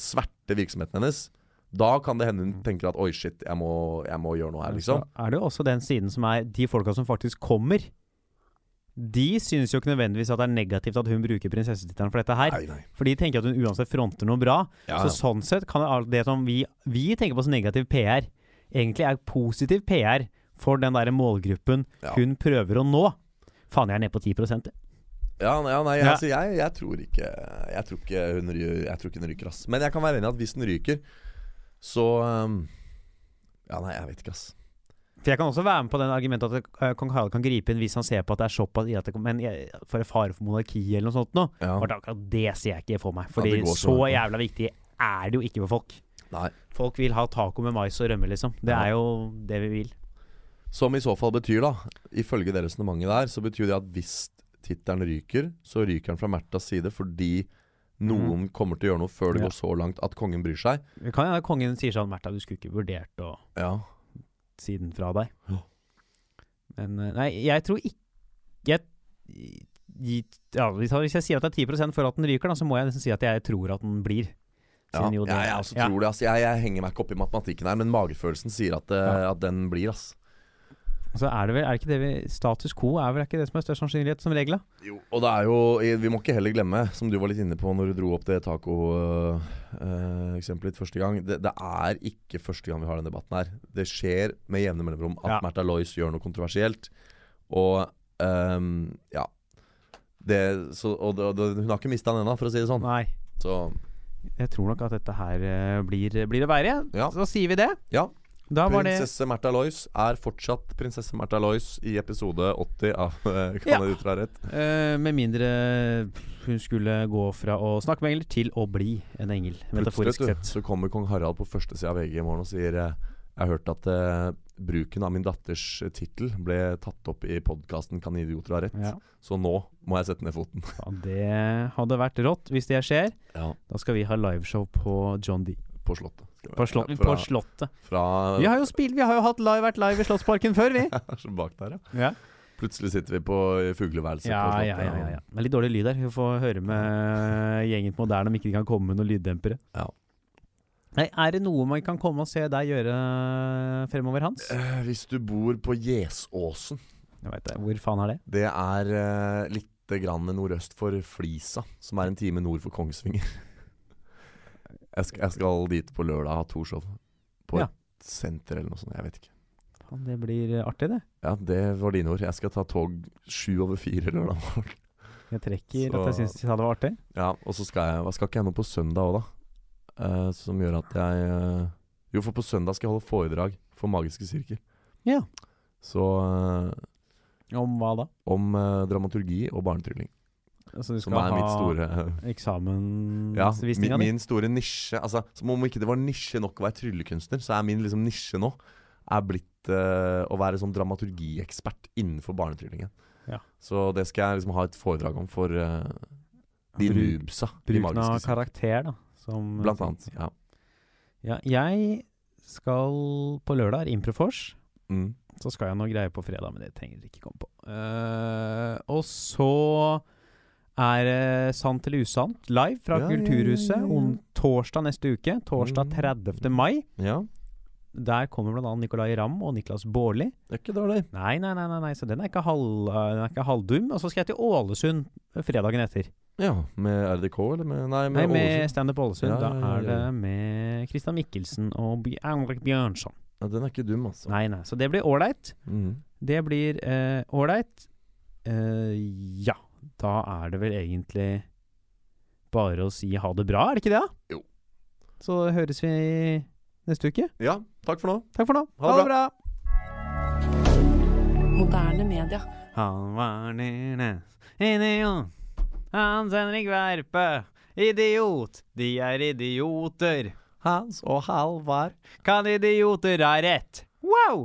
sverte virksomheten hennes, da kan det hende hun tenker at oi, shit, jeg må, jeg må gjøre noe her, liksom. Så er det jo også den siden som er de folka som faktisk kommer. De synes jo ikke nødvendigvis at det er negativt at hun bruker prinsessetittelen for dette her. Nei, nei. For de tenker at hun uansett fronter noe bra. Ja, Så sånn sett kan det, det som vi, vi tenker på som negativ PR, egentlig er positiv PR for den der målgruppen Ja. hun prøver å nå. Faen, jeg er nede på 10 jeg. Ja, ja, nei Ja. altså, jeg, jeg tror ikke Jeg tror ikke hun, jeg tror ikke hun ryker, ass. Men jeg kan være enig i at hvis den ryker, så um, Ja, nei, jeg vet ikke, ass. For jeg kan også være med på den argumentet at eh, kong Harald kan gripe inn hvis han ser på at det er såpass at det, Men jeg, for fare for monarki eller noe sånt noe. Ja. For akkurat det ser jeg ikke for meg. Fordi det så så jævla viktig er det jo ikke for folk. Nei. Folk vil ha taco med mais og rømme, liksom. Det er jo det vi vil. Som i så fall betyr, da, ifølge det resonnementet der, så betyr det at hvis tittelen ryker, så ryker den fra Märthas side fordi noen kommer til å gjøre noe før det Mm. Ja. går så langt at kongen bryr seg. Det kan hende kongen sier sånn Märtha, du skulle ikke vurdert å Ja. si den fra deg. Ja. Men eh, nei, jeg tror ikke jeg, ja, hvis jeg sier at det er 10% for at den ryker, da, så må jeg nesten si at jeg tror at den blir. Ja, jo det- jeg, også tror det. Altså, jeg, jeg henger meg ikke opp i matematikken her, men magefølelsen sier at, det, at den blir. ass Og så er det vel er det ikke det vi, Status quo er vel ikke det som er størst sannsynlighet som regel? Jo, og det er jo Vi må ikke heller glemme, som du var litt inne på når du dro opp det taco-eksempelet ditt første gang det, det er ikke første gang vi har den debatten her. Det skjer med jevne mellomrom at Ja. Märtha Lois gjør noe kontroversielt. Og ehm, ja det, så, og og, Hun har ikke mista den ennå, for å si det sånn. Nei. Så Jeg tror nok at dette her eh, blir, blir det verre. Ja. Så sier vi det. ja. Var det Prinsesse Märtha Lois er fortsatt prinsesse Märtha Lois i episode 80 av [LAUGHS] Kan Ja. eh, Med mindre hun skulle gå fra å snakke med engler til å bli en engel, metaforisk Plutselig sett. så kommer kong Harald på første side av VG i morgen og sier eh, Jeg har hørt at eh, bruken av min datters eh, tittel ble tatt opp i podkasten 'Kan idioter ha rett'. Ja. Så nå må jeg sette ned foten. Ja, det hadde vært rått hvis det skjer. Ja, Da skal vi ha liveshow på John D. På Slottet. På, slott, fra, på Slottet. fra Vi har jo spilt, vi har jo hatt live, vært live i Slottsparken før, vi. [LAUGHS] Så bak der, ja. Ja, Plutselig sitter vi på fugleværelset ja, på. Slottet. ja, ja, ja. Det er litt dårlig lyd her. Vi får høre med gjengen på Moderne om ikke de kan komme med noen lyddempere. Ja. Nei, Er det noe man kan komme og se deg gjøre fremover, Hans? Eh, hvis du bor på Gjesåsen Jeg vet det. Hvor faen er det? Det er uh, lite grann nordøst for Flisa, som er en time nord for Kongsvinger. [LAUGHS] jeg, skal, jeg skal dit på lørdag og ha to show. På Ja. et senter eller noe sånt. Jeg vet ikke. Faen, det blir eh, artig, det. Ja, det var dine ord. Jeg skal ta tog sju over fire lørdag morgen. Jeg trekker Så- at jeg syns de sa det var artig. Ja, og så skal jeg Hva skal ikke jeg nå på søndag òg, da? Eh, som gjør at jeg uh, Jo, for på søndag skal jeg holde foredrag for Magiske sirkel. Ja. Så uh, Om hva da? om dramaturgi og barnetrylling. Altså, du Som skal mitt ha store Mm, Ja, min, min store nisje Altså, Som om ikke det var nisje nok å være tryllekunstner, så er min liksom nisje nå Er blitt å være sånn dramaturgiekspert innenfor barnetryllingen. Ja. Så det skal jeg liksom ha et foredrag om for de noobsa Bruken av karakter, da. Som, Blant annet. Ja. Ja, jeg skal på lørdag, er Improfors. Mm. Så skal jeg noe greier på fredag, men det trenger dere ikke komme på. Uh, og så er det Sant eller usant live fra Ja, Kulturhuset ja, om torsdag neste uke. Torsdag Mm. 30. mai. ja. Der kommer bl.a. Nicolay Ramm og Niklas Baarli. Det er ikke dårlig. Nei, nei, nei, nei, så den er ikke, halv, den er ikke halvdum. Og så skal jeg til Ålesund fredagen etter. Ja, Med RDK, eller med Nei, med, Nei, med. Standup Ålesund. Ja, ja, Da ja, er det med Christian Mikkelsen og Bj- Henrik Bjørnson. Ja, den er ikke dum, altså. Nei, nei, så det blir ålreit. Mm. Det blir eh, ålreit. Eh, ja, da er det vel egentlig bare å si ha det bra, er det ikke det? da? Jo. Så høres vi neste uke. Ja, takk for nå. Takk for nå. Ha det bra. Moderne media. Hans Henrik Verpe, idiot. De er idioter. Hans og Halvard. Kan idioter ha rett? Wow!